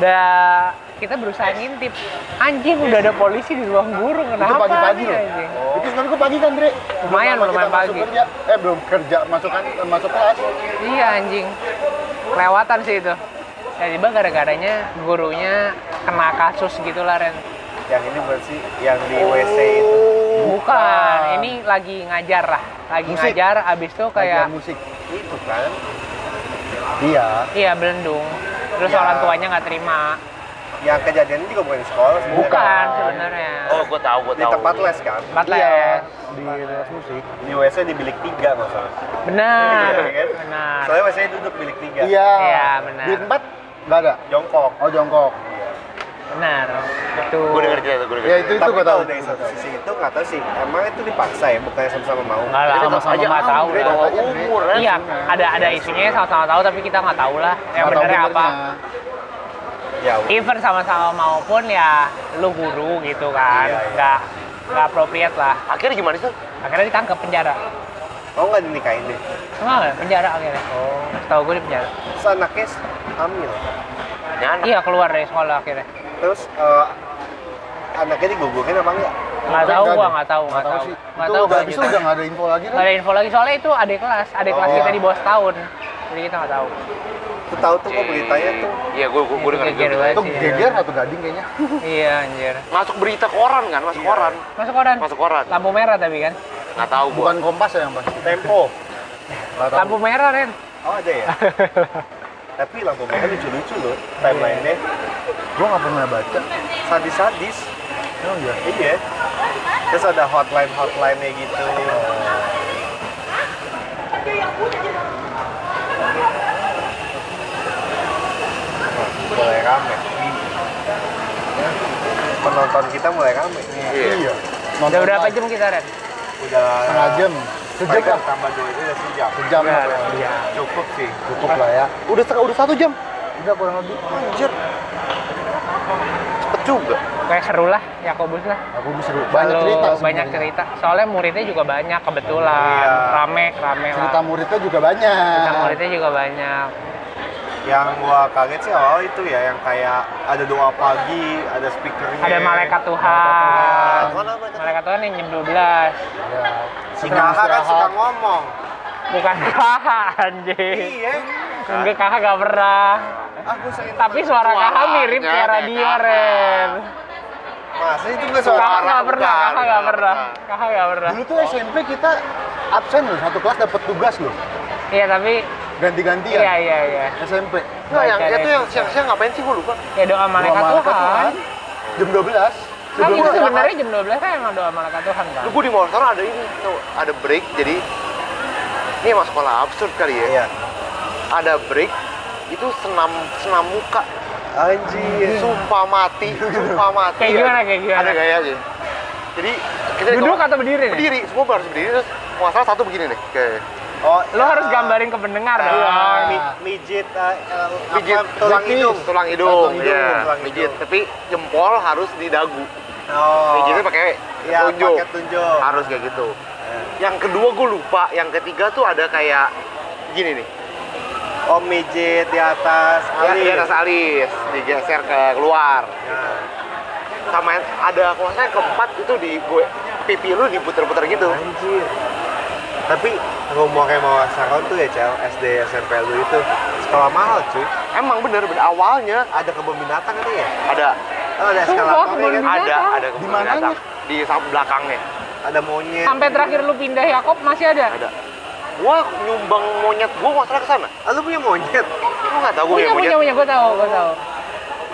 dan kita berusaha ngintip anjing udah ada polisi di ruang guru kenapa pagi-pagi nih, loh. anjing? Itu sebenarnya gue pagi kan, Dre? Lumayan, lumayan pagi. Kerja. Eh, belum kerja, masuk kan masuk kelas. iya anjing kelewatan sih itu tiba-tiba gara-garanya gurunya kena kasus gitu lah Ren Yang ini berarti yang di WC itu. bukan ini lagi ngajar lah lagi Musik. ngajar abis itu kayak Kayak musik. Itu kan. Iya. iya belendung terus Ya. orang tuanya nggak terima Yang kejadian ini juga bukan di sekolah sebenarnya. bukan sebenarnya Oh gue tahu, gue Di tahu. tempat les kan. tempat Iya. les Di les musik. Di WC di bilik tiga nggak salah. benar Iya, kan? benar Soalnya WC duduk bilik tiga. Iya. Iya, benar. Di tempat nggak ada. Jongkok. Oh, jongkok. benar itu Gue denger cerita, gue Ya denger. itu itu Tapi gue tahu. dari satu sisi itu nggak tahu sih, emang itu dipaksa ya, bukannya sama-sama mau. enggak lah sama-sama nggak tahu umur kan. iya ada ada isunya sama-sama tahu tapi kita nggak tahu lah yang Nggak benernya apa. Ya, even sama-sama maupun ya lu guru gitu kan Iya, iya. nggak nggak appropriate lah Akhirnya gimana sih? akhirnya ditangkap penjara mau nggak dinikahin deh? enggak penjara akhirnya oh tahu gue di penjara Terus anaknya hamil. Nyana. iya keluar dari sekolah akhirnya Terus eh, anaknya digugurkan apa enggak? nggak tahu gua nggak tahu nggak tahu sih. nggak tahu udah, itu udah nggak ada info lagi nggak kan? ada info lagi soalnya itu adik kelas adik kelas Oh. kita di bawah setahun jadi kita nggak tahu Tuh tahu tuh kok beritanya tuh. Iya, gue gue juga. banget. Itu geger atau gading kayaknya. iya anjir Masuk berita koran kan, masuk Iya. koran. masuk koran Masuk koran. lampu merah tapi kan Nggak tahu. Bukan kompas ya yang pasti. Tempo. Lampu merah Ren Oh ada ya? Tapi lampu merah lucu-lucu loh timeline-nya. Gue nggak pernah baca. Sadis-sadis. Oh iya. Iya. Terus ada hotline-hotline-nya gitu. Mulai rame. Penonton kita mulai rame. Iya. Nonton udah berapa jam kita Ren Udah Setengah jam. Sejam lah. tambah dua itu udah sejam. Sejam lah. iya Cukup sih. Cukup lah ya. Udah setengah, udah satu jam. Udah kurang lebih. Anjir. Cepet juga. kayak seru lah Yakobus lah bisa seru. Banyak Lalu cerita. banyak sebenarnya. cerita soalnya muridnya juga banyak kebetulan Iya. rame rame Cerita lah muridnya juga banyak. cerita muridnya juga banyak Yang gua kaget sih awal itu ya yang kayak ada doa pagi, ada speakernya. ada malaikat Iya. Tuhan Mana malaikat malaikat Tuhan yang jam 12 Ya. Si kakak kan suka ngomong. bukan kakak anjing Iya. enggak kakak gak pernah Aku tapi suara kakak mirip Suaranya kayak kayak radio kakak. Ren Masa itu nggak kakak suara? gak pernah kakak gak pernah. kakak gak pernah Dulu tuh SMP kita absen loh, satu kelas dapat tugas loh. iya tapi Ganti-gantian. iya iya iya SMP. Nggak, yang itu yang siang-siang ngapain sih gue lupa. ya doa malaikat Doa Tuhan Jam 12. kan itu sebenarnya jam 12 kan emang doa malaikat Tuhan kan Lu gue di motor ada ini, tuh, ada break jadi ini emang sekolah absurd kali ya. Iya. Ada break itu senam senam muka Anjir. sumpah mati sumpah mati Kayak ya. gimana, kayak gimana? ada gaya aja jadi kita duduk atau berdiri nih berdiri semua harus berdiri terus nggak salah satu begini nih kayak Oh, lo harus gambarin ke pendengar Iya. dong Mi- mijit Pijit apa, tulang hidung. tulang hidung, ya, pijit hidung. tapi jempol harus di dagu Oh. Mijitnya pakai Iya, tunjuk. pakai tunjuk. Harus kayak gitu. Eh. Yang kedua gue lupa, yang ketiga tuh ada kayak gini nih. Oh, mijit di atas Ya, alis. di atas alis, digeser ke keluar. Nah, Sama ada kalau yang keempat itu di gue pipi lu diputer-puter gitu. anjir. Tapi ngomongnya mau Saron tuh ya, Cel, SD, SMP lu itu sekolah mahal, cuy. Emang bener, bener awalnya Ada kebun binatang kan ya? ada Oh, ada Sumpah, eskalator kebun ya kan? ada ada kebun binatang. di samping belakangnya Ada monyet. Sampai terakhir lu pindah Yakob masih ada? ada. Gua nyumbang monyet gua nggak salah ke sana. Ah, lu punya monyet? Lu nggak tahu gua Punya, punya monyet. punya, gue tahu, gue tahu.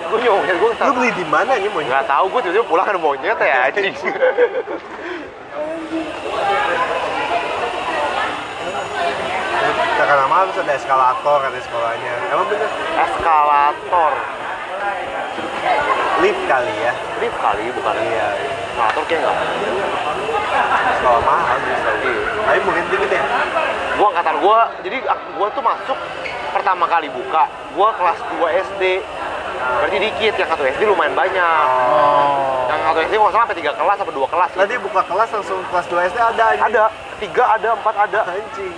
Gua punya monyet gua nggak Lu tahu. beli di mana nih monyet? Nggak tahu gua tiba-tiba pulang ada monyet ya anjing. Karena mahal terus ada eskalator kata sekolahnya. Emang bener? Eskalator. Lift kali ya? Lift kali bukan. Iya. Eskalator kayak nggak. Sekolah mahal gue. Iya. Tapi mungkin dikit ya? Gua angkatan gua, jadi gua tuh masuk pertama kali buka, gua kelas 2 SD. Berarti dikit, yang satu SD lumayan banyak. Oh. Yang satu SD nggak salah sampai tiga kelas sampai dua kelas. Tadi buka kelas langsung kelas 2 SD ada anjing. Ada, tiga ada, empat ada. Anjing.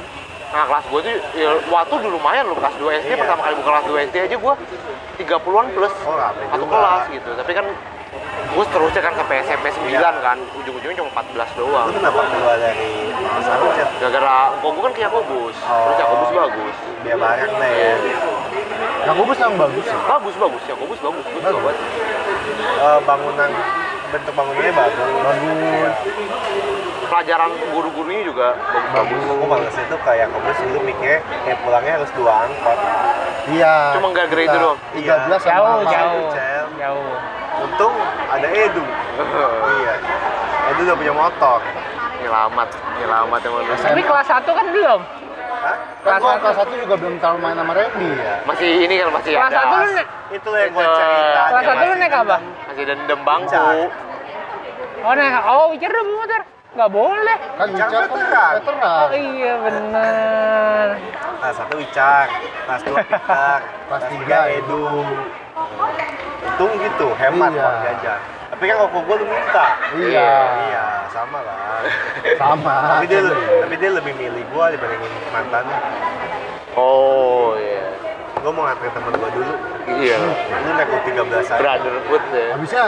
Nah kelas gue tuh, ya, waktu dulu lumayan loh kelas 2 SD, Iya. pertama kali buka kelas 2 SD aja gue 30-an plus Oh, satu kelas gitu. Tapi kan gue seterusnya kan sampai SMP 9 Iya. kan, ujung-ujungnya cuma 14 Lu doang. kenapa keluar dari Saron, Cel? Gara-gara gue kan kayak Yakobus, Oh. terus Yakobus bagus. Biar bareng deh ya. Yang kubus yang bagus ya. Bagus, bagus, Yakobus bagus, gue suka banget. Eh, bangunan bentuk bangunannya bagus. Bagus. Pelajaran guru-gurunya juga bagus-bagus. Gue males itu kayak kamu dulu mikirnya kayak pulangnya harus dua angkot. Iya. Cuma nggak grade doang. 13 sama Jauh, jauh, Cel. jauh. Untung ada Edu. iya. Edu udah punya motor. Nyelamat, nyelamat emang lu. Tapi kelas 1 kan belum. Hah? Kelas satu. kelas 1 juga belum terlalu main sama Randy ya. Masih ini kan masih Kelas ada. 1 lu naik, Itu yang gue Itu. cerita. kelas 1 lu naik apa? Masih dendam bangku. Oh naik, oh udah bawa motor? Nggak boleh. Kan Jangan Wicca kan veteran. veteran. Oh iya bener. Kelas satu Wicang, kelas dua Peter, Kelas tiga tiga Edu. Untung gitu, hemat Iya. uang jajan. Tapi kan kok gue lu minta. Iya. Iya, sama lah. Sama. tapi dia tapi dia lebih milih gue dibandingin mantannya. Oh iya. Gue mau nganterin temen gue dulu. Iya. Lu naik U 13 aja. Brotherhood ya. Habisnya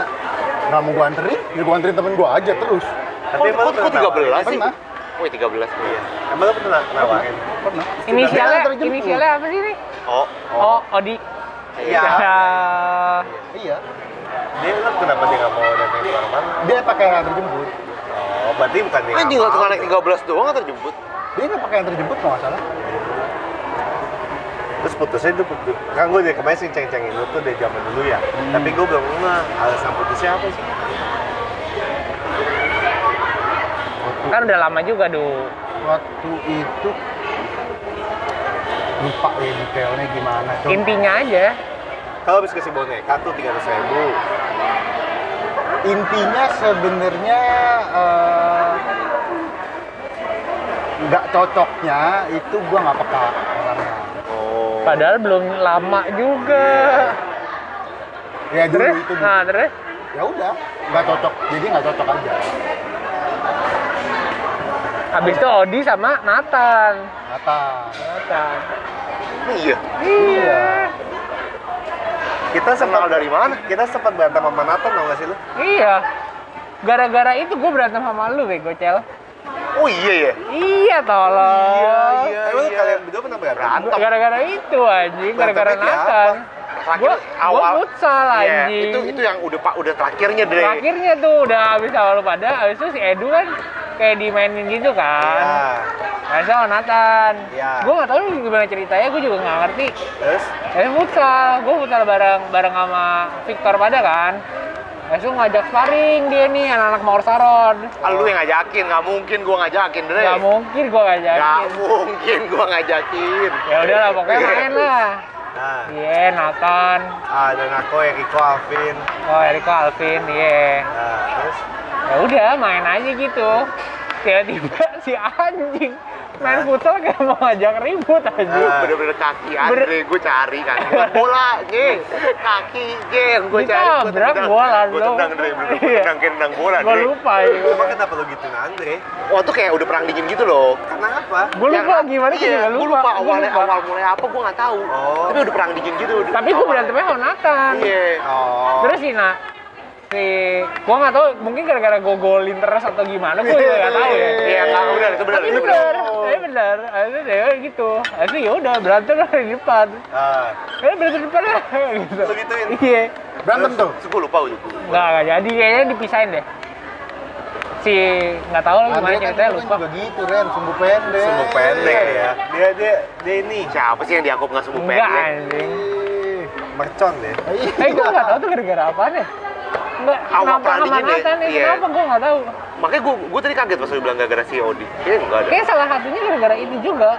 nggak mau gua anterin, ya gua anterin temen gua aja terus. Tapi emang kok, kok pernah 13 sih? Pernah. Oh, 13. Iya. Emang lu pernah nawarin? Pernah. Inisialnya, inisialnya apa sih nih? Oh, Oh, Odi. Iya. Ya. Iya. Dia lu kenapa dia nggak mau datang ke mana? Dia pakai antar jemput. Oh, berarti bukan dia. anjing nggak nggak cuma mau. naik 13 doang atau jemput? Dia nggak pakai antar jemput kalau nggak salah. Terus putusnya itu putus. Kan gue dari kemarin sih ceng-cengin lu tuh dari zaman dulu ya. Tapi gue belum ngeh alasan putusnya apa sih? Kan udah lama juga, Du. Waktu itu lupa ya detailnya gimana. Coba. Intinya aja. Kalau habis kasih boneka tuh tiga ratus ribu. Intinya sebenarnya eh, nggak cocoknya itu gua nggak peka orangnya. Padahal belum lama juga. Ya dulu Terus? itu dulu. Nah, terus? ya udah nggak cocok jadi nggak cocok aja Habis itu Odi sama Nathan. kata Nathan. Iya. Iya. Kita sempat Kenal dari mana? Kita sempat berantem sama Nathan tau gak sih lu? Iya. Gara-gara itu gue berantem sama lu, Bego Cel. Oh iya ya. Iya, tolong. Emang lu kalian berdua pernah berantem? Gara-gara itu anjing, gara-gara Nathan. Terakhir Gua, awal. gua futsal Iya, anjing. itu itu yang udah pak udah terakhirnya deh. Terakhirnya tuh udah habis awal lu pada, habis itu si Edu kan kayak dimainin gitu kan. Iya. Nah, sama Nathan. Iya. Gue gak tahu gimana ceritanya, gue juga gak ngerti. Terus? Tapi futsal, gue futsal bareng bareng sama Victor pada kan. Itu ngajak sparring dia nih anak-anak Mawar Saron. Ah, lu yang ngajakin, nggak mungkin gua ngajakin deh. Gak mungkin Nggak ngajakin. mungkin gua ngajakin. Ya udah lah pokoknya main lah. Nah, Iya, Nathan. ah, dan aku Eriko Alvin. Oh, Eriko Alvin, iya. Nah, terus? Ya udah main aja gitu. Tiba-tiba si anjing main futsal kayak mau ngajak ribut aja Ah. bener-bener kaki Andre gue cari kan Bukan bola J kaki J yang gue cari Ditabrak tendang. bola gue tendang Andre bener Iya. tendang kayak tendang bola gue lupa ya Emang kenapa lo gitu Andre? wah tuh kayak udah perang dingin gitu loh Kenapa? gue lupa Yang- gimana sih iya, gue lupa awalnya lupa. awal mulai apa gue nggak tahu Oh. tapi udah perang dingin gitu tapi gue berantemnya honakan iya Oh. terus si nak si gua nggak tahu mungkin gara-gara gue golin terus atau gimana gue juga nggak tahu ya iya nggak benar itu benar tapi itu benar bener, tapi bener, akhirnya dia gitu, akhirnya ya udah berantem lah di depan, Ah, eh berantem di depan lah, gitu. Gituin? Iya, Berantem tuh. Gue lupa ujung nggak nggak jadi kayaknya dipisahin deh. Si nggak tahu lah gimana kan ceritanya dulu kan lupa. juga gitu, Ren. Sumbu pendek. sumbu pendek ya. Dia dia dia ini siapa sih yang dianggap nggak sumbu Enggak pendek anjing. Ih. mercon deh. Eh gue nggak tahu tuh gara-gara apaan ya. Nggak, Awal Nathan ya? iya. Kenapa gue nggak tahu. makanya gue gue tadi kaget pas lu bilang gara-gara si Odi kayaknya enggak ada Kayak salah satunya gara-gara itu juga.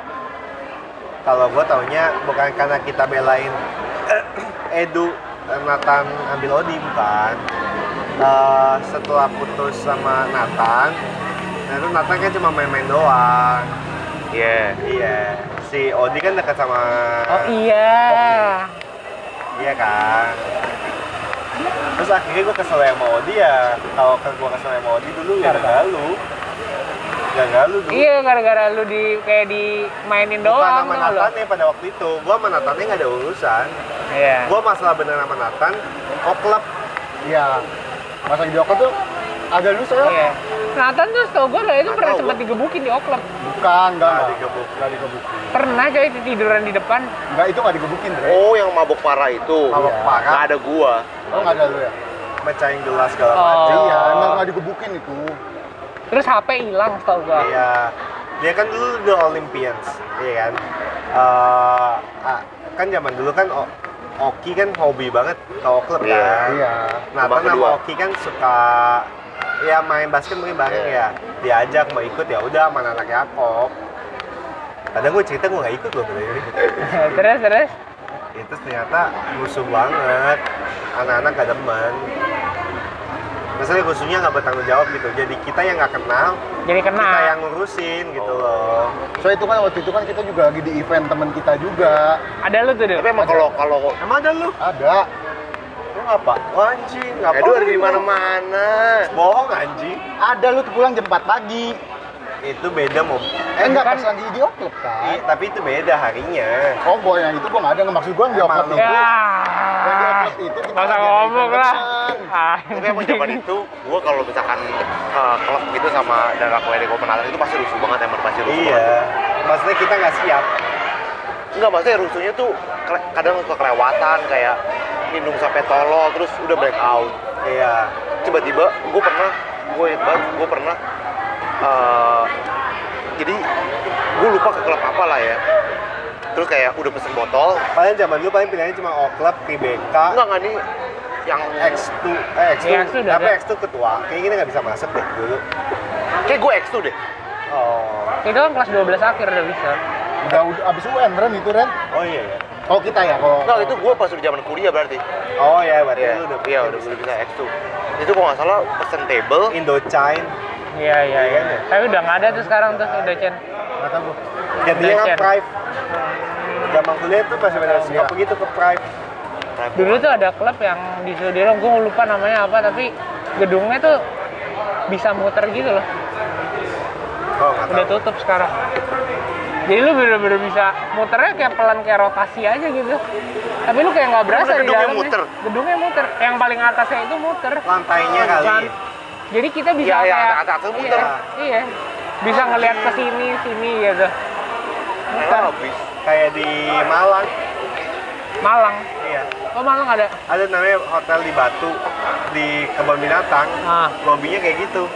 Kalau gue taunya bukan karena kita belain Edu Nathan ambil Odi bukan. Eh, setelah putus sama Nathan, nah itu Nathan kan cuma main-main doang. iya Iya, si Odi kan dekat sama Oh iya. Iya kan. Terus akhirnya gue kesel sama Odi ya. Kalau ke gue kesel sama Odi dulu ya gak lu. Gak lu dulu. Iya gara-gara lu di kayak dimainin Bukan doang sama tau lo. Nathan ya pada waktu itu. Gue sama Nathannya gak ada urusan. Iya. Gue masalah bener sama Nathan. Oh klub. Iya. Masa di Joko tuh ada lu saya? Nathan tuh tau gue lah itu pernah sempat gua. digebukin di oklep. Bukan, enggak. Nggak Enggak digebuk. Enggak digebukin. Pernah coy tiduran di depan. Enggak, itu enggak digebukin, Ren. oh yang mabok parah itu Mabok Iya. parah. nggak ada gua Oh, enggak ada lu ya? Mecahin gelas segala Oh. macam. Iya, emang enggak digebukin itu. Terus HP hilang tau gue. Iya. Dia kan dulu The Olympians, iya kan? Eh, ah, kan zaman dulu kan O- Oki kan hobi banget ke klub Iya. kan. Iya. Babak sama. Oki kan suka ya main basket mungkin bareng Iya. ya. Diajak mau ikut ya udah sama anak Yakob. Kadang gue cerita gue gak ikut loh bener terus terus. Itu ternyata musuh banget. Anak-anak gak demen. Maksudnya musuhnya nggak bertanggung jawab gitu. Jadi kita yang nggak kenal, Jadi kena. kita yang ngurusin gitu loh. So itu kan waktu itu kan kita juga lagi di event teman kita juga. Ada lu tuh deh. tapi emang kalau kalau Emang ada lu? Ada. Lu ngapa? Anjing, ngapa? Edu ada di mana-mana Bohong anjing. Ada lu tuh pulang jam 4 pagi. Itu beda mob. Eh enggak kan- pas lagi di Oklep kan. I- tapi itu beda harinya. Oh boy, yang itu gua nggak ada maksud gua yang di Oklep itu. Ya. Yang di Oklep itu kita Masa ngomong lah. Ah, tapi emang zaman itu gua kalau misalkan eh, klub gitu sama daerah WD gua penata itu pasti rusuh banget emang pasti rusuh Iya. banget Maksudnya kita nggak siap. enggak maksudnya rusuhnya tuh kele- kadang suka kelewatan kayak minum sampai tolol terus udah break out Iya. tiba-tiba gue pernah gue banget gue pernah eh, jadi gue lupa ke klub apa lah ya terus kayak udah pesen botol Paling zaman dulu paling pilihannya cuma O Club, PBK, enggak enggak nih yang X2, eh X2, Iya, X2 udah tapi ada. X2 ketua. Kayaknya kita nggak bisa masuk deh dulu. kayak gue X tuh deh Oh, Itu kan kelas 12 akhir udah bisa. Udah udah abis UN Ren itu Ren. oh iya ya. Oh kita ya kalau. enggak itu gue pas udah zaman kuliah berarti Oh iya, berarti iya lu udah iya udah udah bisa X tuh itu kalau nggak salah pesen table Indochine. Iya iya iya. Tapi udah nggak ada tuh sekarang tuh Indocen. Nggak tahu. Jadinya kan. Prive. Zaman kuliah tuh pas benar suka Iya. pergi tuh ke Prive. Dulu tuh ada klub yang di Sudirman, gue lupa namanya apa, tapi gedungnya tuh bisa muter gitu loh. Oh, nggak Udah tutup sekarang. Jadi lu bener-bener bisa muternya kayak pelan kayak rotasi aja gitu. Tapi lu kayak nggak berasa di gedungnya dalamnya. muter? Gedungnya muter. Yang paling atasnya itu muter. Lantainya kali. Jadi kita bisa kayak atas-atas muter. Iya, iya. Bisa ngelihat ke sini sini gitu. Muter. habis Kayak di Malang. Malang. Iya. Oh Malang ada. Ada namanya hotel di Batu di kebun binatang. Ah. Lobbynya kayak gitu.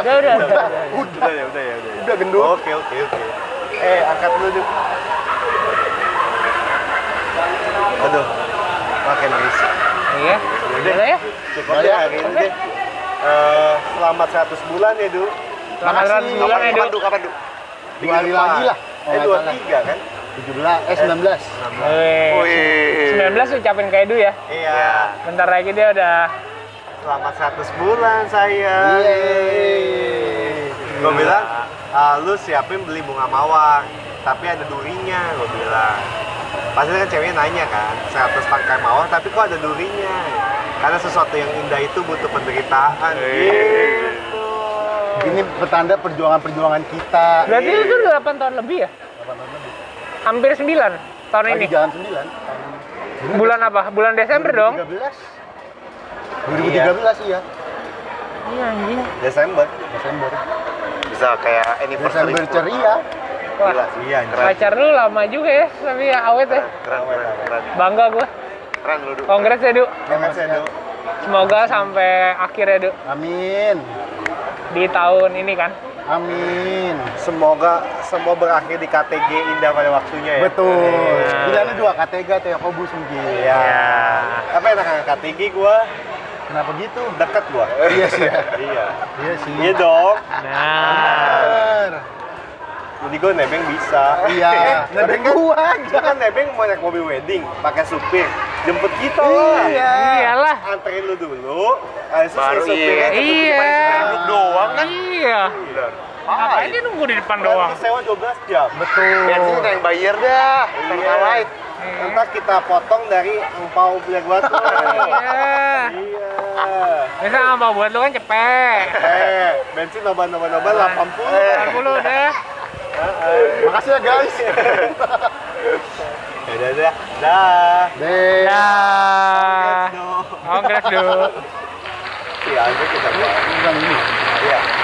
Udah udah. udah, udah. Udah ya, udah ya, udah. ya. Udah gendut. Oke, oke, oke. Eh, angkat dulu, Duk. Aduh, makin berisik. Iya. Udah. Udah ya. Cukup Udah deh ya. hari ini deh. Eh, selamat 100 bulan ya, Du. Selamat Makasih. ratus bulan kapan ya, kapan Dok. tuh kapan tuh Dua hari lagi lah. kalau Eh nggak salah. 23 kan? 17, eh 19. Wih. Wih. 19 ucapin ke Edu ya. Iya. Bentar lagi dia udah Selamat 100 bulan saya. Yeay. Gue bilang, "Ah, lu siapin beli bunga mawar, tapi ada durinya, gue bilang. Pasti kan ceweknya nanya kan, 100 tangkai mawar, tapi kok ada durinya? Karena sesuatu yang indah itu butuh penderitaan. Gitu. Ini petanda perjuangan-perjuangan kita. Berarti itu udah 8 tahun lebih ya? Hampir 9 tahun Lagi ini. jalan 9. Bulan apa? Bulan Desember dong? 2013. 2013 iya. Iya anjing. Desember. Desember. Bisa kayak anniversary. Desember ceria. Wah, Gila. Iya, anjing. pacar lu lama juga ya, tapi ya awet ya. Keren, keren, keren. Bangga gua. Keren lu, Du. Kongres ya, Du. Jangan saya dulu. Semoga sampai akhir ya, Du. Amin. Di tahun ini kan. Amin. Semoga semua berakhir di KTG indah pada waktunya ya. Betul. Iya. Pilihannya dua KTG atau Yakobus mungkin. Iya. Apa enak kan KTG gua Kenapa gitu? deket gua. Iya sih ya. iya. Iya sih. Iya dong. Nah. Jadi gua nebeng bisa. Iya. Nebeng gua aja. Dia kan nebeng mau naik mobil wedding, pakai supir, jemput kita lah. Iya. Iyalah. Anterin lu dulu, habis Baru si supirnya iya. Iya. doang kan. Iya. Ngapain dia nunggu di depan doang? Kan sewa 12 jam. Betul. Bensin udah yang bayar dah. Iya. Pertalite. Ntar kita potong dari angpau punya gua tuh. Iya. iya. Biasa apa buat lu kan cepet. Eh, bensin noba-noba-noba 80. 40 udah. Makasih ya guys. Ya udah, dah. Dah. Dah. Aduh. Kongres, Du. Iya, aja kita buat. Bukan ini. Iya.